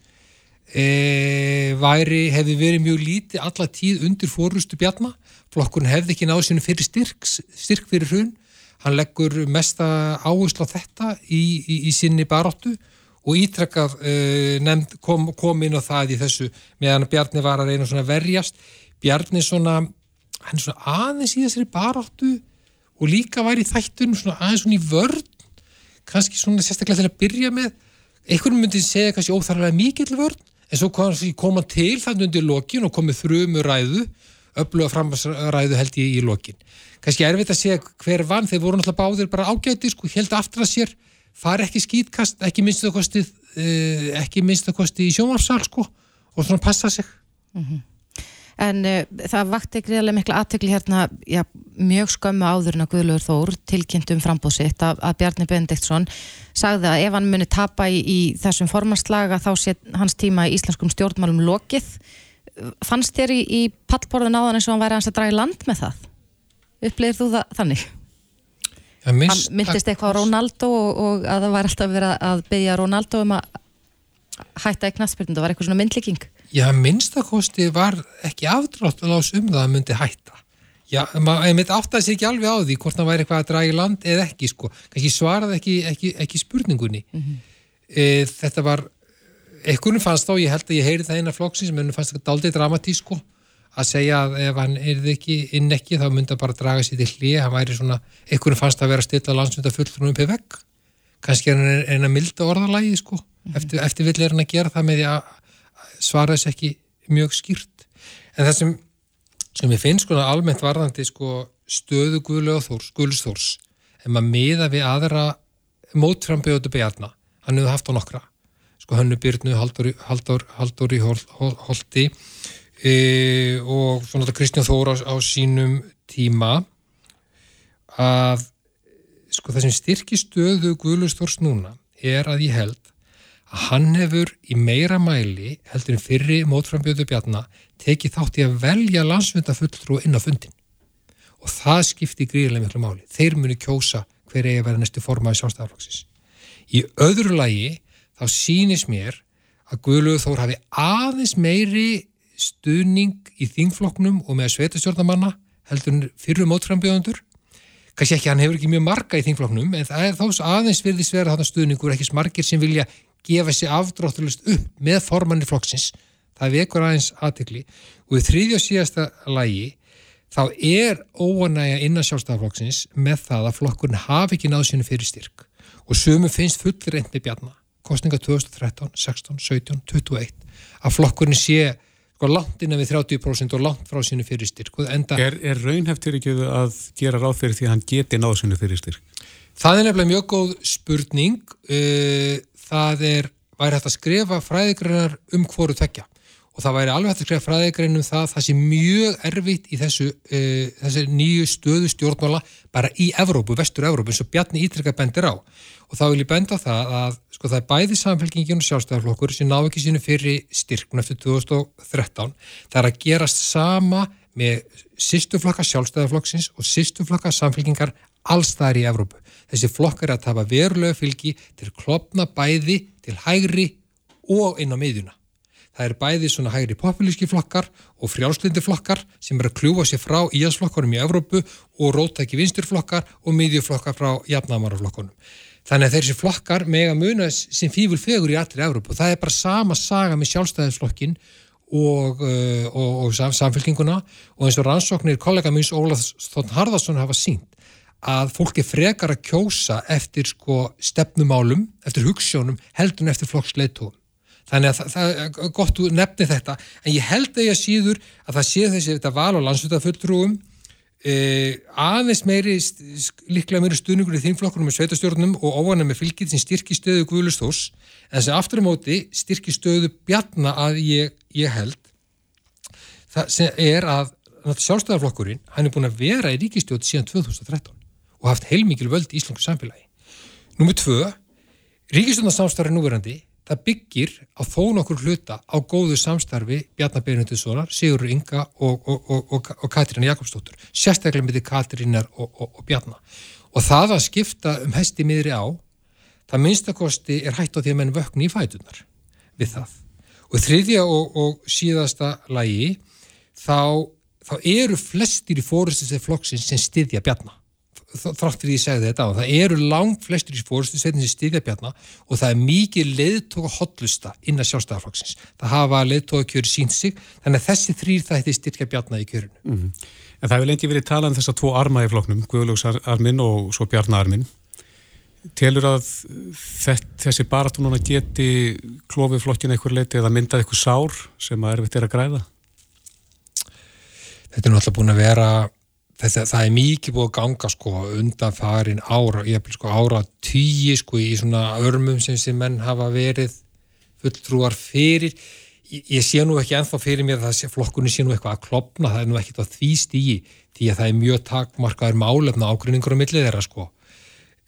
e, væri, hefði verið mjög lítið alla tíð undir fórustu bjarna. Flokkurinn hefði ekki náðu sinu fyrir styrk, styrk fyrir hrun. Hann leggur mesta áherslu á þetta í, í, í sinni baróttu og ítrekkað e, kom, kom inn á það í þessu meðan Bjarni var að reyna svona verjast. Bjarni svona hann svona aðeins í þessari baróttu og líka væri þættunum svona aðeins svona í vörn kannski svona sérstaklega til að byrja með. Einhvern myndi segja kannski óþarlega mikill vörn en svo kom, hann til þannig undir lokin og komið þrjumu ræðu öfluga framræðu held ég í lokin. Kannski erfitt að segja hver vann þeir voru náttúrulega báðir bara ágæti sko, held aftur að sér, far ekki skýtkast ekki minnst það kosti uh, ekki minnst það kosti í sjónvarsal sko og svona passa sig En uh, það vakti greiðarlega mikla aðtökli hérna, já, mjög skömmu áður en að Guðlaugur Þór tilkynnt um frambóðsitt að, að Bjarni Benediktsson sagði að ef hann muni tapa í, í þessum formarslaga þá sé hans tíma í íslenskum stjórnmálum lokið. Fannst þér í, í pallborðin áðan eins og hann væri hans að draga í land með það? Upplegir þú það þannig? Hann myndist eitthvað á Ronaldo og, og að það var alltaf verið að byggja Ronaldo um að hætta í knastbyrjum, það var eitthvað svona myndlíking. Já, minnstakosti var ekki afdráttalás um það að myndi hætta. Já, maður myndi átt að sé ekki alveg á því hvort það væri eitthvað að draga í land eða ekki, sko. Kanski svaraði ekki, ekki, ekki spurningunni. e, þetta var, einhvern fannst þá, ég held að ég heyri það eina flokksins, menn fannst þetta aldrei dramatísk, sko, að segja að ef hann erði ekki inn ekki, þá myndi hann bara draga sér til hlið, hann væri svona, einhvern fannst að vera að stilla landsmynda fulltrúnum upp í vegg. Kanski er hann eina milda orðalagi, sko. Eftir, eftir svara þess ekki mjög skýrt. En það sem, sem ég finnst sko almennt varðandi sko stöðu Guðlega Þórs, Guðlusþórs en maður miða við aðra mótframbjöðu bejarna, hann hefur haft á nokkra. Sko hannu Byrnu Halldóri, Halldóri, Halldóri Hol, Hol, Holti e, og svona þetta Kristján Þóra á, á sínum tíma. Að sko það sem styrki stöðu Guðlusþórs núna er að ég held hann hefur í meira mæli heldur en fyrri mótframbjöðu bjarna tekið þátt í að velja landsfundafulltrú inn á fundin og það skipti gríðilega miklu máli. Þeir muni kjósa hver eigi að vera næstu formaði sjálfstæðarflokksins. Í öðru lagi þá sýnis mér að Guðluður Þór hafi aðeins meiri stuðning í þingflokknum og með sveitastjórnamanna heldur fyrir mótframbjöðundur kannski ekki, hann hefur ekki mjög marga í þingflokknum en það er þá aðeins virðist vera þarna stuðningur ekki smargir sem vilja gefa sér afdróttulust upp með formanni flokksins það vekur aðeins aðtikli og í þriðja og síðasta lægi þá er óanægja innan sjálfstæðarflokksins með það að flokkurinn hafi ekki náðu sinu fyrir styrk og sömu finnst fullir reynd með bjarna kostninga 2013, 16, 17, 21 að flokkurinn sé sko langt innan við 30% og langt frá sínu fyrir styrk. Enda... Er, er raunheftur ekki að gera ráð fyrir því að hann geti náðu sínu fyrir styrk? Það er nefnilega mjög góð spurning. Uh, það er, væri hægt að skrifa fræðigreinar um hvoru tvekja og það væri alveg hægt að skrifa fræðigrein um það það sé mjög erfitt í þessu, uh, þessu nýju stöðu stjórnmála bara í Evrópu, vestur Evrópu eins og Bjarni Ítrika bendir á. Og þá vil ég benda það að sko það er bæði samfélkingin og sjálfstæðarflokkur sem ná ekki sínu fyrir styrkun eftir 2013 það er að gerast sama með sýstuflokka sjálfstæðarflokksins og sýstuflokka samfélkingar allstæðar í Evrópu. Þessi flokkar að tafa verulega fylgi til klopna bæði til hægri og inn á miðjuna. Það er bæði svona hægri populíski flokkar og frjálslindi flokkar sem er að kljúfa sér frá íhalsflokkarum í Evrópu og rótæki vinsturflokkar og miðjuflokkar frá jafnamaraflokkunum. Þannig að þessi flokkar með að muna sem fýfur fegur í allri Európa og það er bara sama saga með sjálfstæðisflokkin og, uh, og, og samfélkinguna og eins og rannsóknir kollega minns Ólaf Þórn Harðarsson hafa sínt að fólki frekar að kjósa eftir sko stefnumálum, eftir hugssjónum heldur en eftir flokksleitóum. Þannig að það, er gott að nefni þetta en ég held að ég síður að það sé þessi þetta val á landsvitaðfulltrúum Uh, aðeins meiri líklega meiri stuðningur í þínflokkurum með sveitastjórnum og óana með fylgið sem styrkir stöðu Guðlustós en sem aftur á móti styrkir stöðu bjarna að ég, ég held það sem er að sjálfstæðarflokkurinn hann er búin að vera í ríkistjóð síðan 2013 og haft heilmikil völd í Íslands samfélagi. Númið tvö ríkistjóðnarsamstæðar er núverandi það byggir á þó nokkur hluta á góðu samstarfi Bjarnar Beinundussonar, Sigur Inga og, og, og, og Katrín Jakobsdóttur sérstaklega með því Katrínar og Bjarnar og það að skipta um hesti miðri á það minnstakosti er hægt á því að menn vöknu í fætunar við það. Og þriðja og síðasta lægi þá, þá eru flestir í fórustislega flokksins sem styðja Bjarnar þrátt fyrir því að ég segði þetta á, það eru langt flestur í fórstu svetin sem stiðja bjarna og það er mikið leðtóka hotlusta innan sjálfstæðarflokksins. Það hafa leðtóka kjöru sínt sig, þannig að þessi þrýr það heiti styrkja bjarna í kjörunu. Mm -hmm. En það hefur lengi verið talað um þess að tvo arma í floknum, Guðlúksarmin og svo Bjarnarmin. Telur að þessi baratununa geti klófið flokkin eitthvað leiti eða myndað eitthvað sár sem að erfitt er að græða? Þetta er náttúrulega búin að vera þetta, það er mikið búið að ganga sko undan farin ára, ég hef sko ára tíi sko í svona örmum sem sem menn hafa verið fulltrúar fyrir. Ég, ég sé nú ekki enþá fyrir mér að flokkunni sé nú eitthvað að klopna, það er nú ekkit á því stígi því að það er mjög takmarkaður málefna ágrinningur á millið þeirra sko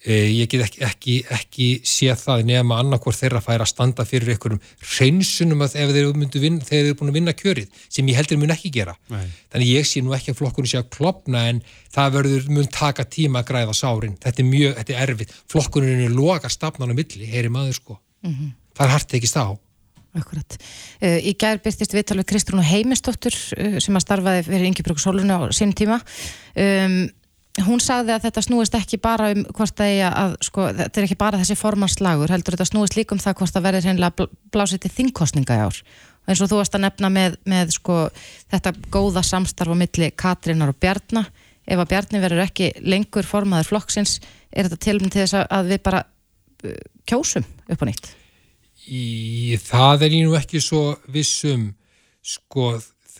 ég get ekki, ekki, ekki séð það nefn að annarkor þeirra færa að standa fyrir einhverjum hreinsunum að ef þeir eru vinna, þeir eru búin að vinna kjörið sem ég heldur mun ekki gera Nei. þannig ég sé nú ekki að flokkurinn sé að klopna en það verður mun taka tíma að græða sárin, þetta er mjög, þetta er erfitt flokkurinn er loka stafnan á milli heyri maður sko, mm -hmm. það er hart ekki stá Akkurat. Uh, í gær byrstist viðtalið Kristrún Heimistóttur uh, sem að starfaði fyrir Ingebrug Soluna á sín tíma um, hún sagði að þetta snúist ekki bara um hvort það er að, sko, þetta er ekki bara þessi formanslagur, heldur þetta snúist líka um það hvort það verður hreinlega blásið til þingkostninga í ár. Eins og þú varst að nefna með, með sko, þetta góða samstarf á milli Katrínar og Bjarnar ef að Bjarni verður ekki lengur formaður flokksins, er þetta tilmynd til þess að við bara uh, kjósum upp á nýtt? Í, það er ég nú ekki svo vissum sko,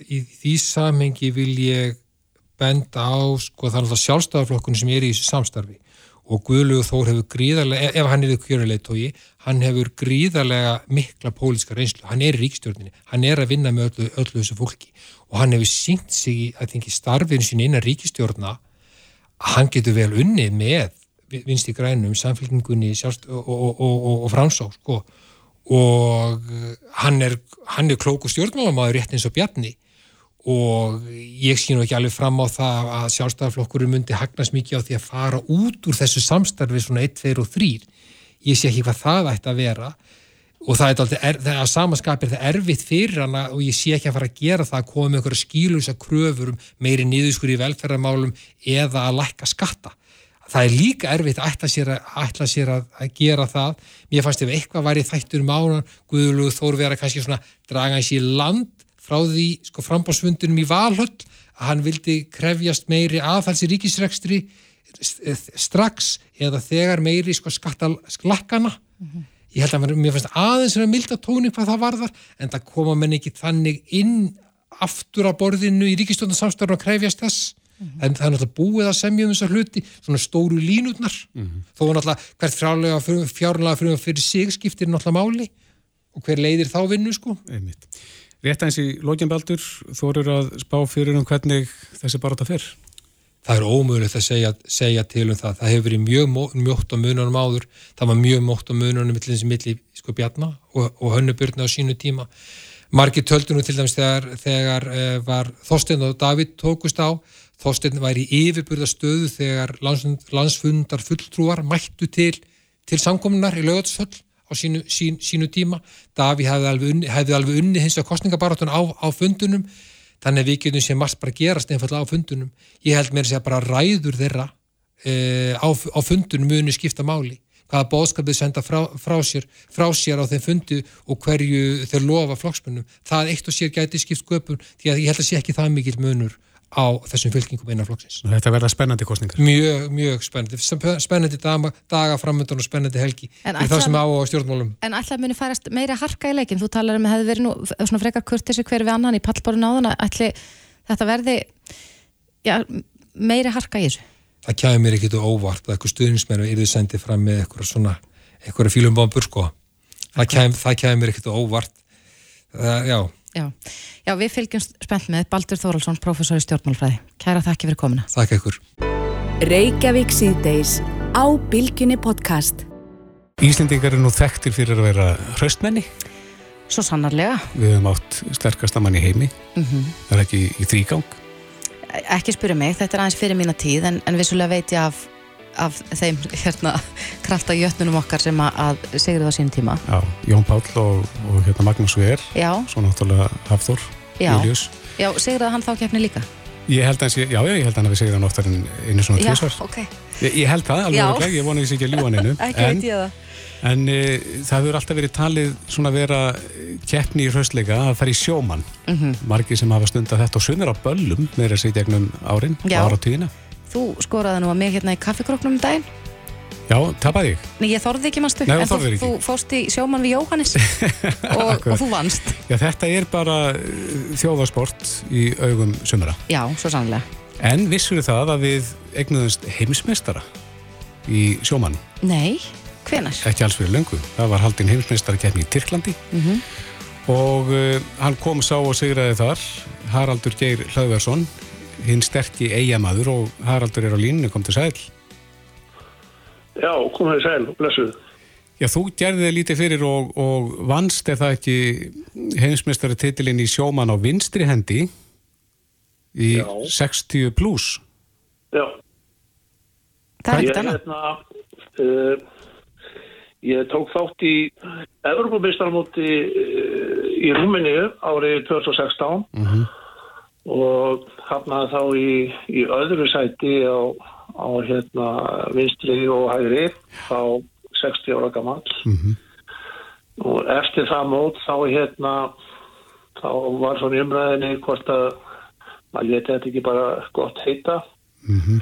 í því samhengi vil ég benda á sko þannig að sjálfstæðarflokkun sem er í þessu samstarfi. Og Guðlugur Þór hefur gríðarlega, ef hann er í kjöruleitói, hann hefur gríðarlega mikla pólíska reynslu, hann er í ríkstjórnini, hann er að vinna með öllu, öllu þessu fólki. Og hann hefur syngt sig að þengi starfinu sín innan ríkstjórna að hann getur vel unnið með vinst í grænum, samfélkingunni og, og, og, og framsá sko. Og hann er, hann er klóku stjórnmálamæður rétt eins og Bjarni og ég nú ekki alveg fram á það að sjálfstæðarflokkurinn myndi hagnast mikið á því að fara út úr þessu samstarfi svona 1, 2 og 3 ég sé ekki hvað það ætti að vera. Og það er er, það er að samanskapir það erfitt fyrir hana og ég sé ekki að fara að gera það að koma með einhverja skílusa kröfur um meiri niðurskur í velferðarmálum eða að lækka skatta. Það er líka erfitt að ætla sér að, ætla sér að, að gera það. Mér fannst ef eitthvað var í þættur um ána Guðlugu Þór vera kannski svona draga eins í land frá því sko frambásfundunum í Valhöll að hann vildi krefjast meiri aðfalls í ríkisrekstri strax eða þegar meiri sko skattalækana mm -hmm. ég held að mér finnst aðeins að milda tóni hvað það varðar en það koma menn ekki þannig inn aftur á borðinu í ríkistjónarsamstörn og krefjast þess mm -hmm. en það er náttúrulega búið að semja um þessar hluti svona stóru línutnar mm -hmm. þó náttúrulega hvert fjárlega fyrir, fyrir sig skiptir náttúrulega máli og hver leiðir þá vinnu sko Einmitt. Rétt eins í lókjumbaldur, þú eru að spá fyrir um hvernig þessi baróta fyrr? Það er ómögulegt að segja, segja til um það. Það hefur verið mjög mjótt á mununum áður. Það var mjög mjótt á mununum þessi milli sko bjarnar og, og hönnuburna á sínu tíma. Marki töldu nú til dæmis þegar, þegar uh, var Þorstein og David tókust á. Þorstein var í yfirburðastöðu þegar lands, landsfundar fulltrúar mættu til, til samkominnar í lögatsföll á sínu, sín, sínu tíma. Daví hefði alveg unni, hefði alveg unni hins vegar kostningabaráttun á, á fundunum. Þannig að við getum sem margt bara gerast einfallega á fundunum. Ég held mér að segja bara ræður þeirra e, á, á fundunum muni skipta máli. Hvaða bóðskapið senda frá, frá, sér, frá sér á þeim fundu og hverju þeir lofa flokksmunum það eitt og sér gæti skipt sköpun því að ég held að sé ekki það mikil munur á þessum fylkingum einar flokksins. Þetta verða spennandi kostningar. Mjög, mjög spennandi. Spennandi daga, daga framöndan og spennandi helgi. En það sem á stjórnmálum. En alltaf muni farast meira harka í leikin. Þú talar um að það hefði verið nú svona frekar kurtisir hver við annan í pallborun áðan að ætli þetta verði já, meira harka í þessu. Það kæði mér ekkit og óvart að eitthvað stuðnismennu er þið sendið fram með eitthvað svona, eitthvað fílumbámbur sko. Það kæði mér ekkit og óvart. Það, já, Já. Já, við fylgjum spennt með Baldur Þóraldsson, professor í stjórnmálfræði. Kæra þakki fyrir komina. Takk ekkur. Reykjavík síðdeis á Bilginni podcast. Íslendingar eru nú þekktir fyrir að vera hraustmenni. Svo sannarlega. Við hefum átt sterkastamann í heimi. Mm -hmm. Það er ekki í þrýgang. Ekki spyrja mig, þetta er aðeins fyrir mína tíð en, en vissulega veit ég af af þeim hérna kraftajötnunum okkar sem að segir það á sín tíma. Já, Jón Páll og, og hérna Magnús Ver. Svo náttúrulega Hafþór Július Já, segir það hann þá keppni líka? Ég held að já, já, ég held að hann hefði segið það oftar en einu svona tvísvar okay. ég, ég held það, alveg verðilega, ég vona því ekki að ljúa neinu. Ég það. En e, það hefur alltaf verið talið svona að vera keppni í hraustleika að fara í sjómann. Mm -hmm. margi sem hafa stundar þetta og sumir á böllum með þess að segja gegnum árin, ára tíðina Þú skoraði nú að mig hérna í kaffikróknum um daginn. Já, tapaði ég. Nei, ég þorði ekki mannstu, en þú, þú fóst í sjóman við Jóhannes og, og þú vannst. Já, þetta er bara uh, þjóðarsport í augum sumara. Já, svo sannlega. En vissur það að við egnuðumst heimsmeistara í sjóman? Nei, hvenar? Ekki alls fyrir löngu. Það var haldinn heimsmeistara í Tyrklandi -hmm. og uh, hann kom sá og sigraði þar Haraldur Geir Hlaðversson hinn sterkki eigamaður og Haraldur er á línu, kom til sæl. Já, kom til sæl, blessuð. Já, þú gerði þig lítið fyrir og, og vannst er það ekki heimsmeistari titilinn í sjóman á vinstri hendi í Já. 60 pluss. Já. Það er annað. Hérna, uh, ég tók þátt í Evropameistarmóti uh, í Rúmeníu árið 2016 og mm -hmm og hafnaði þá í, í öðru sæti á, á hérna, vinstri og hægri á 60 ára gammal mm -hmm. og eftir það mót þá hérna þá var svona umræðinni hvort að maður leti þetta ekki bara gott heita mm -hmm.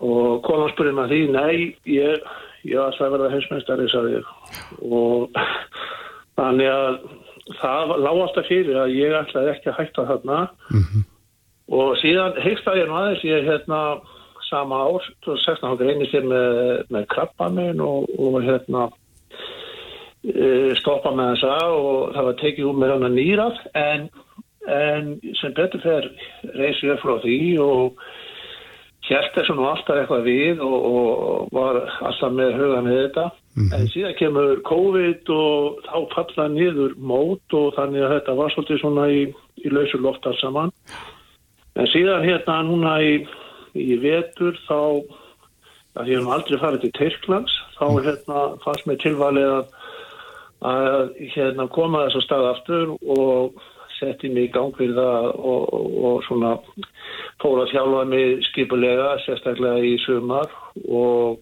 og konan spurði maður því nei, ég, ég var að verða heimsmeistari og þannig að það lág alltaf fyrir að ég ætlaði ekki að hætta þarna mm -hmm. Og síðan heikst að ég nú aðeins ég hérna sama ár 2016 hann reynir sér með, með krabbamin og, og hérna e, stoppa með þessa og það var tekið úr með hann nýrað. En, en sem betur fer reysi ég frá því og held þessu nú alltaf eitthvað við og, og var alltaf með huga með þetta. -hmm. en síðan kemur COVID og þá falla niður mót og þannig að þetta var svolítið svona í, í lausu loftar saman en síðan hérna núna í, í vetur þá að ég hef aldrei farið til Tyrklands þá mm. hérna fannst mér tilvalið að, að hérna koma þess að stað aftur og setti mig í gang fyrir það og, og, og svona fór að þjálfa mig skipulega sérstaklega í sumar og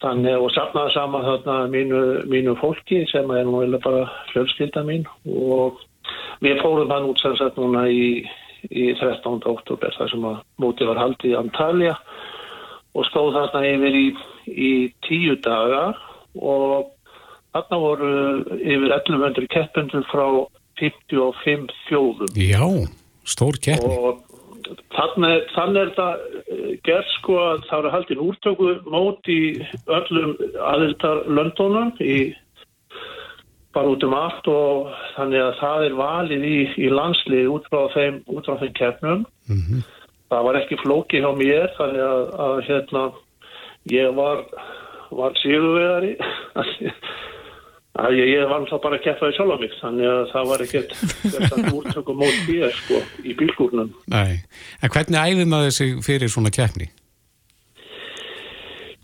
Þannig og sapnaði saman þarna mínu, mínu fólki sem er nú eða bara fjölskylda mín og við fórum hann út sem sagt núna í, í 13. oktober þar sem að móti var haldið í Antalya og stóð þarna yfir í, í tíu dagar og þarna voru yfir 1100 keppendur frá 55 þjóðum. Já, stór keppni. Og Þannig, er það eh, gerð sko að það eru haldin úrtöku mót í öllum aðiltar löndónum í bara út um allt og þannig að það er valið í, í landslið út frá þeim, út frá þeim keppnum. Mm -hmm. Það var ekki flóki hjá mér þannig að, að hérna ég var, var síðuveðari að ég, ég var alltaf bara að keppa í sjálf á mig þannig að það var ekkert úrtökum mót bíða sko í bílgúrnum Nei, en hvernig æfum að þessi fyrir svona keppni?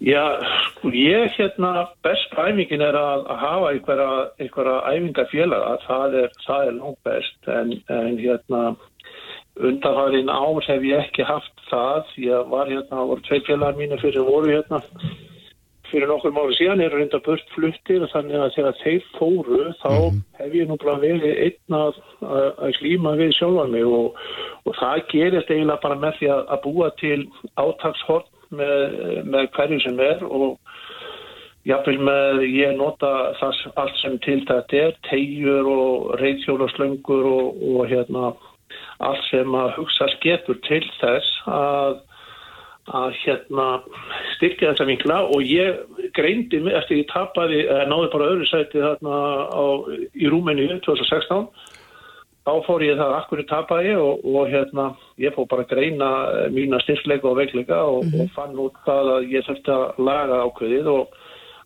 Já, sko ég hérna best æfingin er að, að hafa einhverja, einhverja æfingafélaga. Það er, það er langt best en, en hérna undanfarið ár hef ég ekki haft það. Ég var hérna, voru tvei félagar mínu fyrir voru hérna fyrir nokkur máli síðan eru reynda burt fluttir. Og þannig að þegar þeir fóru þá mm -hmm. hef ég nú bara verið einn að, að slíma við sjálfa mig. Og, og það gerist eiginlega bara með því að, að búa til átagshort með, með hverju sem er og jáfnveil með ég nota það allt sem til þetta er, tegjur og reyðhjólaslöngur og, og hérna allt sem að hugsa sketur til þess að að hérna styrkja þessa vinkla. Og ég greindi eftir ég tapaði, náði bara öðru sæti þarna á, í Rúmeni 2016 þá fór ég það akkur í tapaði og, og hérna ég fór bara að greina mína styrkleika og veikleika og, mm -hmm. og fann út það að ég þurfti að laga ákveðið og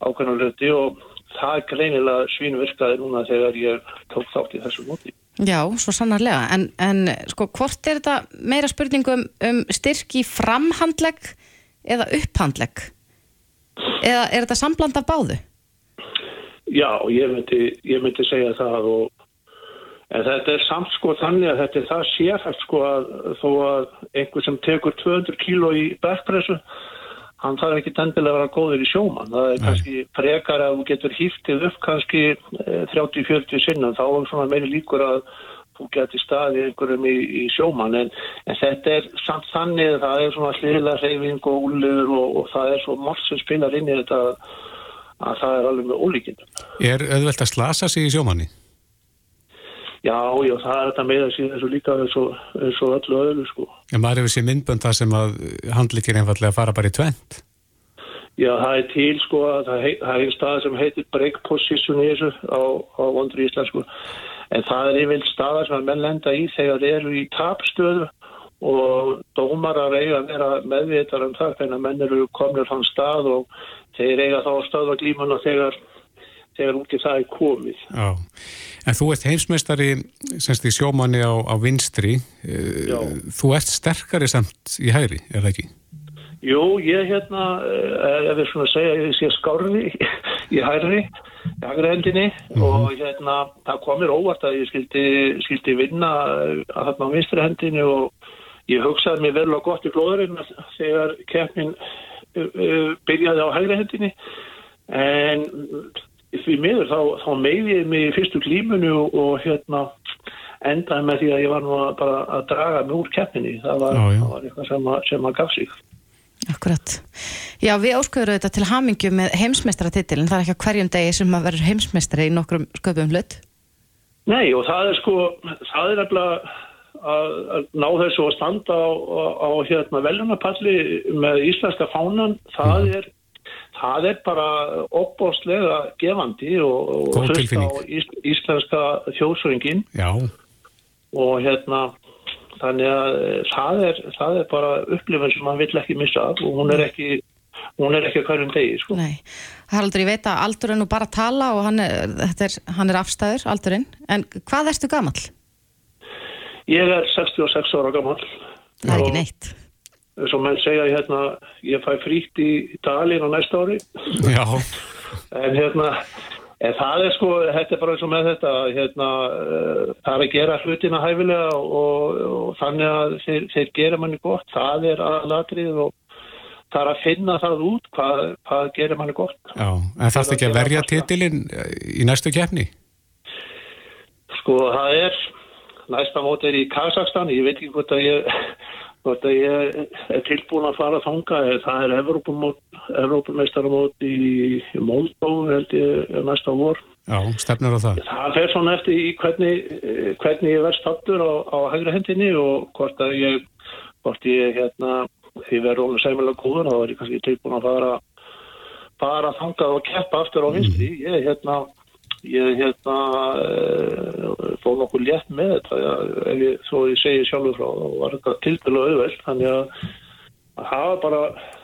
ákveðna hluti og það greinilega svínvirkaði núna þegar ég tók þátt í þessu móti Já, svo sannarlega, en, en sko hvort er þetta meira spurningum um styrk í framhandlegg eða upphandlegg? Eða er þetta sambland af báðu? Já, ég myndi, ég myndi segja það og en þetta er samt sko þannig að þetta er það sérfælt sko að þó að einhver sem tekur 200 kíló í bergpressu hann þarf ekki endilega að vera góður í sjóman það er Nei. kannski frekar að þú getur hýftið upp kannski 30-40 eh, sinna þá er svona meiri líkur að þú getur staðið einhverjum í, í sjóman en, en þetta er samt þannig það er svona slila reyfing og úlur og, og það er svo margt sem spilar inn í þetta að það er alveg með ólíkinn Er auðvelt að slasa sig í sjómanni? Já, já, það er þetta með að síðan eins og líka eins og, öllu öðru sko. En maður hefur sér myndbönd það sem að handlikir einfallega fara bara í tvent? Já, það er til sko að það, heit, það er einn stað sem heitir break position í þessu á, á vondri íslensku en það er yfir staðar sem að menn lenda í þegar þeir eru í tapstöðu og dómar að reyga að vera meðvitar um það að menn eru komnir hann stað og þeir eiga þá stöðva glíman og þegar þegar út í það er komið. Já, en þú ert heimsmeistari semst í sjómanni á, á vinstri Já. þú ert sterkari samt í hæri, er það ekki? Jú, ég hérna ef við svona segja, ég sé skárði í hæri, í hægri hendinni mm -hmm. og hérna það komir óvart að ég skildi, skildi vinna að þarna á vinstri hendinni og ég hugsaði mér vel og gott í blóðurinn þegar keppnin byrjaði á hægri hendinni en því miður þá, þá meðið mig í fyrstu klímunu og, og hérna endaði með því að ég var nú að bara að draga mig úr keppinni það var, já, já. Það var eitthvað sem að, sem að gaf sig. Akkurat. Já, við ásköðum þetta til hamingju með heimsmeistaratitil en það er ekki á hverjum degi sem að vera heimsmeistari í nokkrum sköpum hlut. Nei, og það er sko það er eflag að, að ná þessu að standa á, á, á hérna veljunapalli með íslenska fánan, það mm. er það er bara opbóstlega gefandi og hlust á ís, íslenska þjóðsöngin og hérna þannig að það er, það er bara upplifin sem maður vill ekki missa og hún er ekki hún er ekki hverjum degi sko. Nei, Haraldur, ég veit að Aldur er nú bara að tala og hann er, er, hann er afstæður, Aldurinn, en hvað erstu gammal? Ég er 66 ára gammal. Það er ekki neitt. Svo menn segja hérna, ég fæ fríkt í Dalín á næsta ári. Já. En hérna, en það er sko, þetta er bara eins og með þetta, hérna, uh, það er að gera hlutina hæfilega og, og þannig að þeir, þeir gera manni gott, það er aðlatrið og það er að finna það út hvað, hvað gerir manni gott. Já, en er ekki að verja titilinn í næstu kefni? Sko, það er næsta mót er í Kazakstan, ég veit ekki hvort að ég, hvort að ég er tilbúin að fara að þanga, það er Evrópumeistaramót í, Moldó held ég næsta vor. Já, stefnir á það. Það fer svona eftir í hvernig, hvernig ég verð stattur á, á hægra hendinni og hvort að ég, hvort ég hérna, því verður rónu sæmilag góður, þá er ég kannski tilbúin að fara bara að þanga og keppa aftur á vinstri. Ég er hérna ég hérna uh, fóð nokkuð létt með þetta ef ég, svo ég segi sjálfur frá þá var þetta tilbyrlu auðveld þannig að það var bara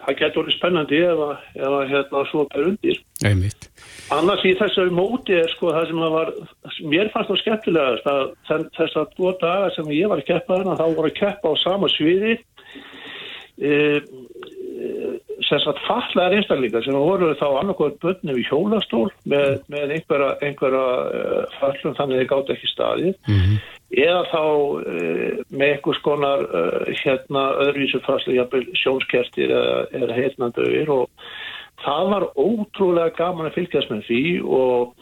það getur verið spennandi ef að, ef að hérna svo er undir Einmitt. annars í þessu móti er sko það sem að var mér fannst það skemmtilegast að þess að tvo daga sem ég var að keppa þarna þá voru að keppa á sama sviði eða sem sagt fallaðar einstaklingar sem voru þá annarkoður börnum í hjólastól með, með einhverja, einhverja uh, fallum þannig að þeir gátt ekki staðið mm -hmm. eða þá uh, með einhvers konar uh, hérna öðruvísu fallu sjónskertir eða, eða heitnandauðir og það var ótrúlega gaman að fylgjast með því og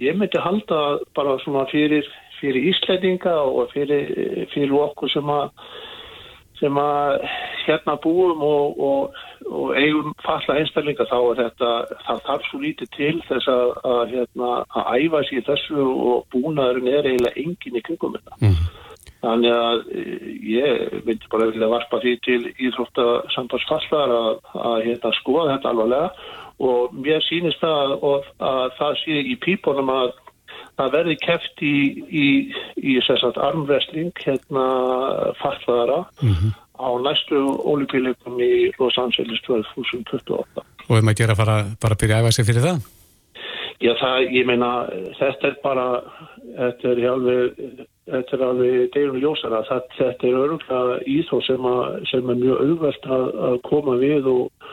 ég myndi halda bara svona fyrir, fyrir íslætinga og fyrir, fyrir okkur sem að sem að hérna búum og, og, og eigum falla einstaklinga þá er þetta, það þarf svo lítið til þess að, að, hérna, að æfa sér þessu og búnaðurinn er eiginlega engin í kringum þetta. Mm. Þannig að eh, ég myndi bara vilja varpa því til íþróttasambansfallar að, að hérna, skoða þetta alvarlega og mér sýnist það að það sé í pípunum að það verði keft í, í, í armwrestling hérna fallaðara mm -hmm. Á næstu olimpíuleikum í Los Angeles 2028. Og er maður að gera fara, bara að byrja að æfa sig fyrir það? Já, það, ég meina, þetta er bara, þetta er alveg, þetta er alveg deilum ljósara, þetta er öruglega íþó sem, sem er mjög auðvelt að, að koma við og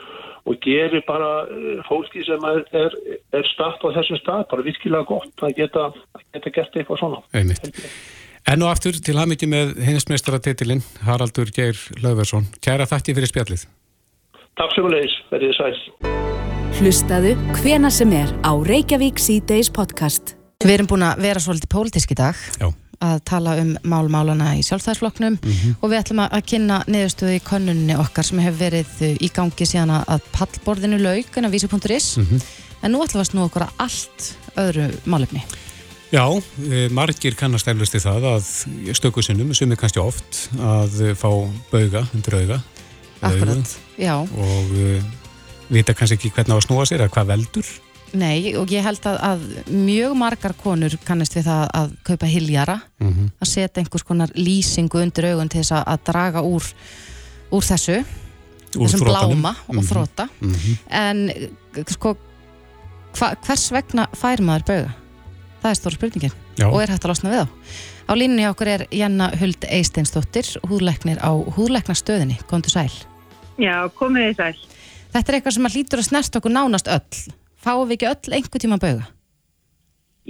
og gerir bara eh, fólki sem er, er, er start á þessum stað bara virkilega gott að geta, geta gert eitthvað svona. Einmitt. Enn og aftur til hafmyggi með heinismestaratetilinn Haraldur Geir Löfversson. Kæra þakki fyrir spjallið. Takk sem að leiðis, verðið sæl. Hlustaðu hvena sem er á Reykjavík C-Days podcast. Við erum búin að vera svolítið pólitísk í dag. Já að tala um málmálana í sjálfstæðsflokknum mm -hmm. og við ætlum að kynna niðurstöðu í konunni okkar sem hefur verið í gangi síðan að pallborðinu laug en að vísi.is mm -hmm. en nú ætlum við að snú okkur að allt öðru málefni. Já, e, margir kannast eflust í það að stökusinnum, sem er kannski oft að fá bauga undir auga Akkurat, já og e, vita kannski ekki hvernig á að snúa sér eða hvað veldur Nei og ég held að, að mjög margar konur kannast við það að kaupa hiljara, mm -hmm. að setja einhvers konar lýsingu undir augun til þess að, að draga úr, úr þessu, úr þessum þrótanum. bláma og mm -hmm. þróta. Mm -hmm. En sko, hva, hvers vegna fær maður bauga? Það er stóra spurningin Já. og er hægt að losna við á. Á línunni okkur er Janna Huld Eisteinsdóttir, húðleiknir á húðleiknarstöðinni. Góndu sæl. Já, komið í sæl. Þetta er eitthvað sem að lítur að snert okkur nánast öll. Fáum við ekki öll einhver tíma að bauga?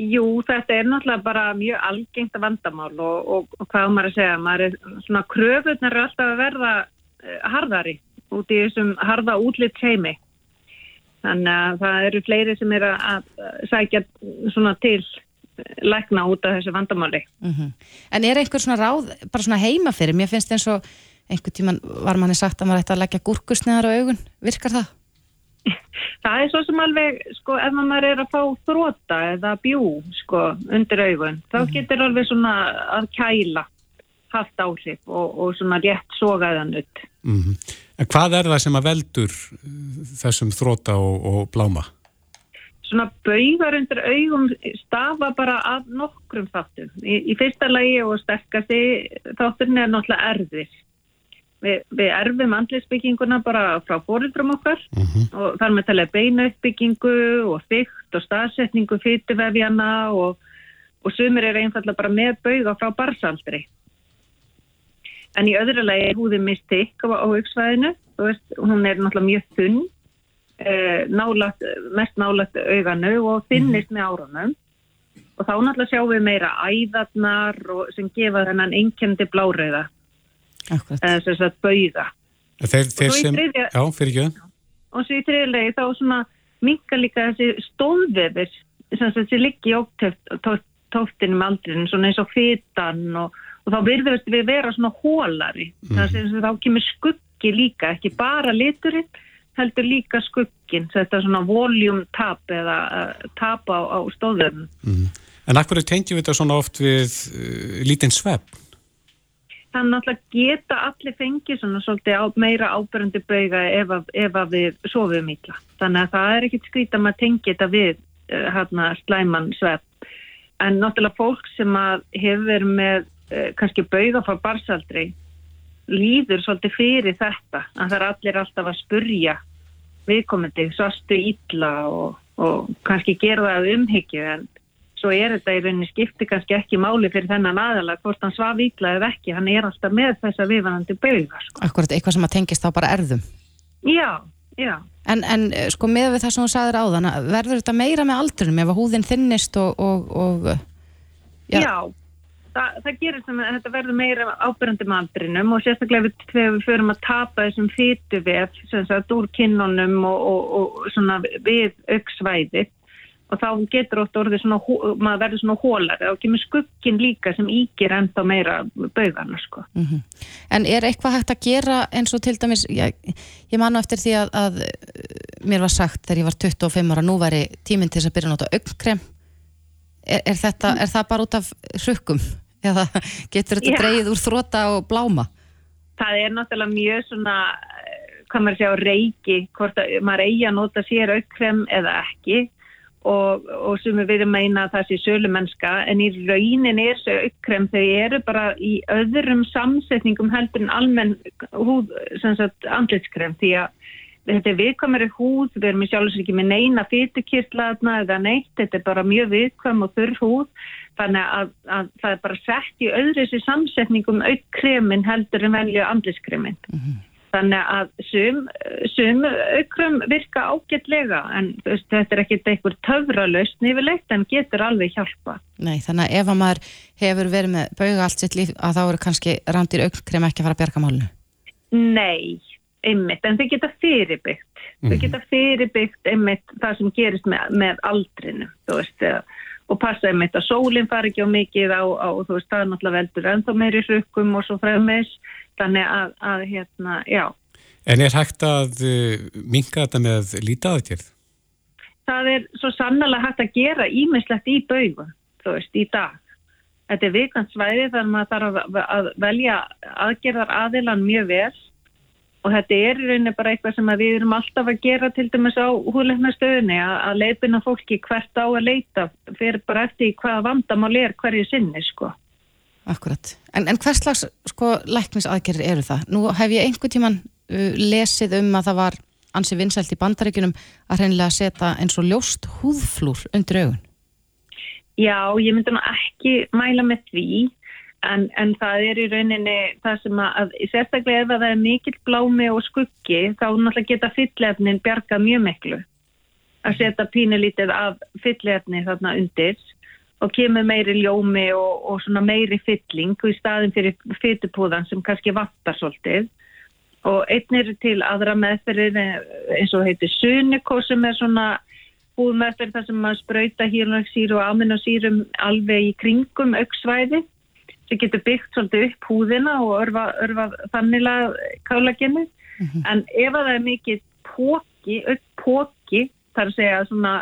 Jú, þetta er náttúrulega bara mjög algengt vandamál og, og, og hvað maður að segja, maður er svona kröfunar er alltaf að verða uh, harðari út í þessum harða útlitt heimi. Þannig að það eru fleiri sem er að, að sækja svona til lækna út af þessu vandamáli. Mm -hmm. En er einhver svona ráð, bara svona heima fyrir? Mér finnst eins og einhver tíman var manni sagt að maður ætti að leggja gúrkusniðar á augun. Virkar það? Það er svo sem alveg, sko, ef maður er að fá þróta eða bjú, sko, undir augun, þá mhm. getur alveg svona að kæla haft áhrif og, og svona rétt sogaðan upp. Mm -hmm. En hvað er það sem að veldur þessum þróta og, og bláma? Svona baugar undir augum stafa bara af nokkrum þáttum. Í, í fyrsta lagi og sterkasti þátturinn er náttúrulega erðir Við, við erfum andlisbygginguna bara frá fórildrum okkar og þar með talið beina uppbyggingu og þygt og staðsetningu fytuvefjana og, og sumir er einfallega bara með bauga frá barsaldri. En í öðru lagi er húðin mist þykk á, á auksvæðinu, hún er náttúrulega mjög þunn, eh, nálægt, mest nálægt auganu og þinnist með árunum. Og þá náttúrulega sjáum við meira æðarnar og, sem gefa þennan blárauða, Akkurat. eða sem sagt bauða. Þeir, þeir sem, þriðja- já, fyrir ekki. Og svo í þriðilegi þá svona minka líka þessi stóðvefir sem þessi liggi í óttóftinum aldrin, svona eins og fytan og, og þá virðast við vera svona hólari, mm. þess að þá kemur skuggi líka, ekki bara liturinn heldur líka skuggin þetta svona voljum tap eða uh, tap á, á stóðvefum En akkur tengjum við þetta svona oft við uh, lítinn svepp? þannig náttúrulega geta allir fengið svona svolítið á, meira ábyrjandi bauga ef, að- ef að við sofum ítla. Þannig að það er ekkit skrít að maður tengi þetta við uh, hérna slæman svepp. En náttúrulega fólk sem að hefur með kannski bauga frá barsaldri líður svolítið fyrir þetta. Að það er allir alltaf að spurja viðkomandi, svarstu ítla og, og kannski af umhyggju en svo er þetta í rauninni skipti kannski ekki máli fyrir þennan aðalega hvort hann svaf ítla eða ekki, hann er alltaf með þessa viðvanandi bauga sko. Akkurat, eitthvað sem að tengist þá bara erðum. Já, já. En, en eh, sko með við það sem þú sagðir áðan, verður þetta meira með aldrinum ef að húðin þinnist og, og, og Já, Já. Þa, það gerir sem að þetta verður meira ábyrjandi með aldrinum og sérstaklega við, þegar við förum að tapa þessum fytuvef sem sagt úr kinnunum og, og, og svona við auksvæði og þá getur ótt orðið svona, maður verður svona hólari og kemur skuggin líka sem ígir ennþá meira baugana sko. Mhm. En er eitthvað hægt að gera eins og til dæmis, ég, ég manu eftir því að, að mér var sagt þegar ég var 25 ára, nú væri tíminn til þess að byrja að nota augkrem. Er, er, þetta, er það bara út af hrukkum? Eða getur þetta Já. dreigið úr þróta og bláma? það er náttúrulega mjög svona, eh, hvað maður segja, á reiki, hvort að maður eigi að nota sér aukkrem eða ekki og, og sem við erum meina að það sé sölumennska en í raunin er þessu aukkrem þau eru bara í öðrum samsetningum heldur en almenn húð, sem sagt, andlitskrem því að þetta er viðkvæmari húð, við erum í sjálfs ekki með neina fytukirtlaðna eða neitt, þetta er bara mjög viðkvæm og þurr húð, þannig að, að það er bara sett í öðru þessi samsetningum aukkremin heldur en velju andliskremin. Þannig að sum, sum aukrum virka ágætlega en veist, þetta er ekkert einhver töfralaust nýfilegt en getur alveg hjálpa. Nei, þannig að ef að maður hefur verið með bauga allt sitt líf að þá eru kannski rándir augkrem ekki að fara að bjarga málinu. Nei, einmitt, en þau geta fyrirbyggt. Þau geta fyrirbyggt einmitt það sem gerist með, með aldrinu, veist, og passa einmitt að sólinn fari ekki á mikið á, á veist, það er náttúrulega veldur ennþá meiri hrukkum og svo fremmis, þannig að, að hérna, já, En er hægt að uh, minka þetta með lítaðaðgerð? það er svo sannlega hægt að gera ímislegt í baugum, þú veist, í dag. Þetta er vikant svæði þannig að maður þarf að velja aðgerðar aðilan mjög vel og þetta er í rauninni bara eitthvað sem við erum alltaf að gera til dæmis á húleiknastöðunni að, að leipina fólki hvert á að leita fyrir bara eftir hvaða vandamál er hverju sinni, sko. Akkurat. En, en hvers slags sko, læknisaðgerðir eru það? Nú hef ég einhvern tíman uh, lesið um að það var ansi vinsælt í bandaríkunum að hreinlega setja eins og ljóst húðflúr undir augun. Já, ég myndi nú ekki mæla með því en, en það er í rauninni það sem að, sérstaklega ef að það er mikill blámi og skuggi þá náttúrulega geta fyllefnin bjargað mjög miklu. Að setja pínulítið af fyllefni þarna undir og kemur meiri ljómi og, og svona meiri fylling í staðin fyrir fytupúðan sem kannski vattar svolítið. Og einn er til aðra meðferðir eins og heitir Sunikó sem er svona húðmeðferð þar sem maður sprauta hýrnarsýru og aminosýrum alveg í kringum auksvæði sem getur byggt svolítið upp húðina og örfa, örfa þannilega kálaginu en ef að það er mikið póki, aukkpóki þar að segja svona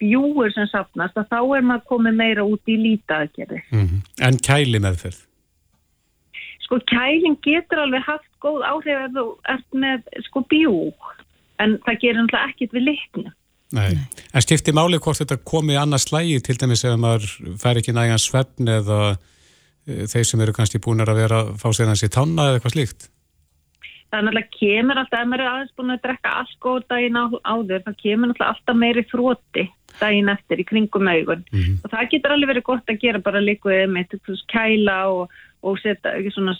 bjúur sem sapnast að þá er maður komið meira út í lítaðgerði. Mm En kæli meðferð? Sko kæling getur alveg haft góð áhrif ef þú ert með sko bjú en það gerir náttúrulega ekkit við litnu. Nei. En skipti máli hvort þetta komi annars slægi til dæmis ef maður fær ekki nægan svefn eða þeir sem eru kannski búin að vera að fá sér hans í tanna eða eitthvað slíkt? það er náttúrulega kemur alltaf, ef maður er aðeins búin að drekka alkohol daginn á, áður, það kemur náttúrulega alltaf meiri þrótti daginn eftir í kringum augun mm -hmm. og það getur alveg verið gott að gera bara líkuðið með kæla og, og setja svona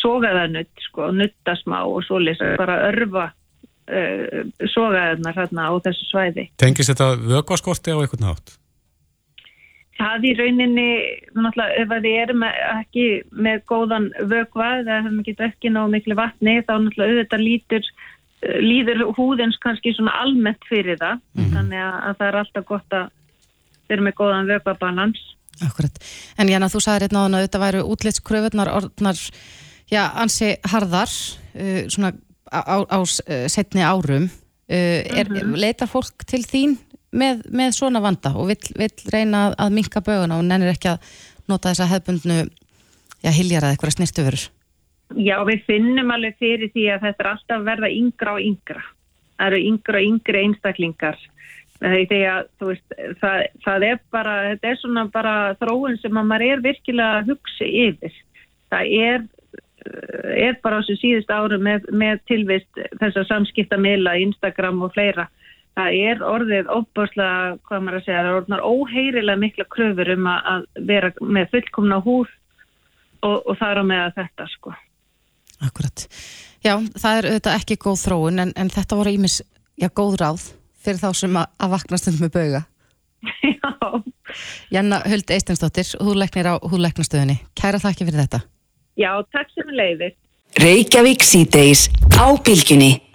sogaðanutt, sko, nuttasmá og svoleiðis, bara örfa uh, sogaðanar hérna á þessu svæði. Tengis þetta vögvaskorti á einhvern nátt? Það í rauninni, náttúrulega, ef þið erum ekki með góðan vögva eða hefum ekki ekki ná miklu vatni þá náttúrulega auðvitað lítur, eh, líður húðins kannski svona almennt fyrir það. Mm. Þannig að það er alltaf gott að vera með góðan vögvabalans. Akkurat. En Janna, þú sagði hérna að þetta væru útlitskröfunar orðnar, já, ansi harðar, uh, svona á, á, á setni árum. Uh, er, mm -hmm. Leitar fólk til þín með, með svona vanda og vill, vill reyna að minka böguna og nennir ekki að nota þessa hefbundnu já, hiljar að eitthvað snirtuverur. Já, við finnum alveg fyrir því að þetta er alltaf verða yngra og yngra. Það eru yngra og yngri einstaklingar. Þegar, veist, það, það er bara, þetta er svona bara þróun sem að maður er virkilega að hugsa yfir. Það er, er bara á þessu síðust áru með, með tilvist þessar samskiptamila, Instagram og fleira það er orðið óbúrslega, hvað maður að segja, það er orðnar óheirilega mikla kröfur um að vera með fullkomna húð og, og það er á með þetta sko. Akkurat. Já, það er auðvitað ekki góð þróun en, en þetta voru ímis, já, góð ráð fyrir þá sem að, að vakna stund með bauga. Já. Janna Huld Eistensdóttir, húðleiknir á húðleiknastöðinni. Kæra þakki fyrir þetta. Já, takk sem leiðir. Reykjavík síðdeis á bylginni.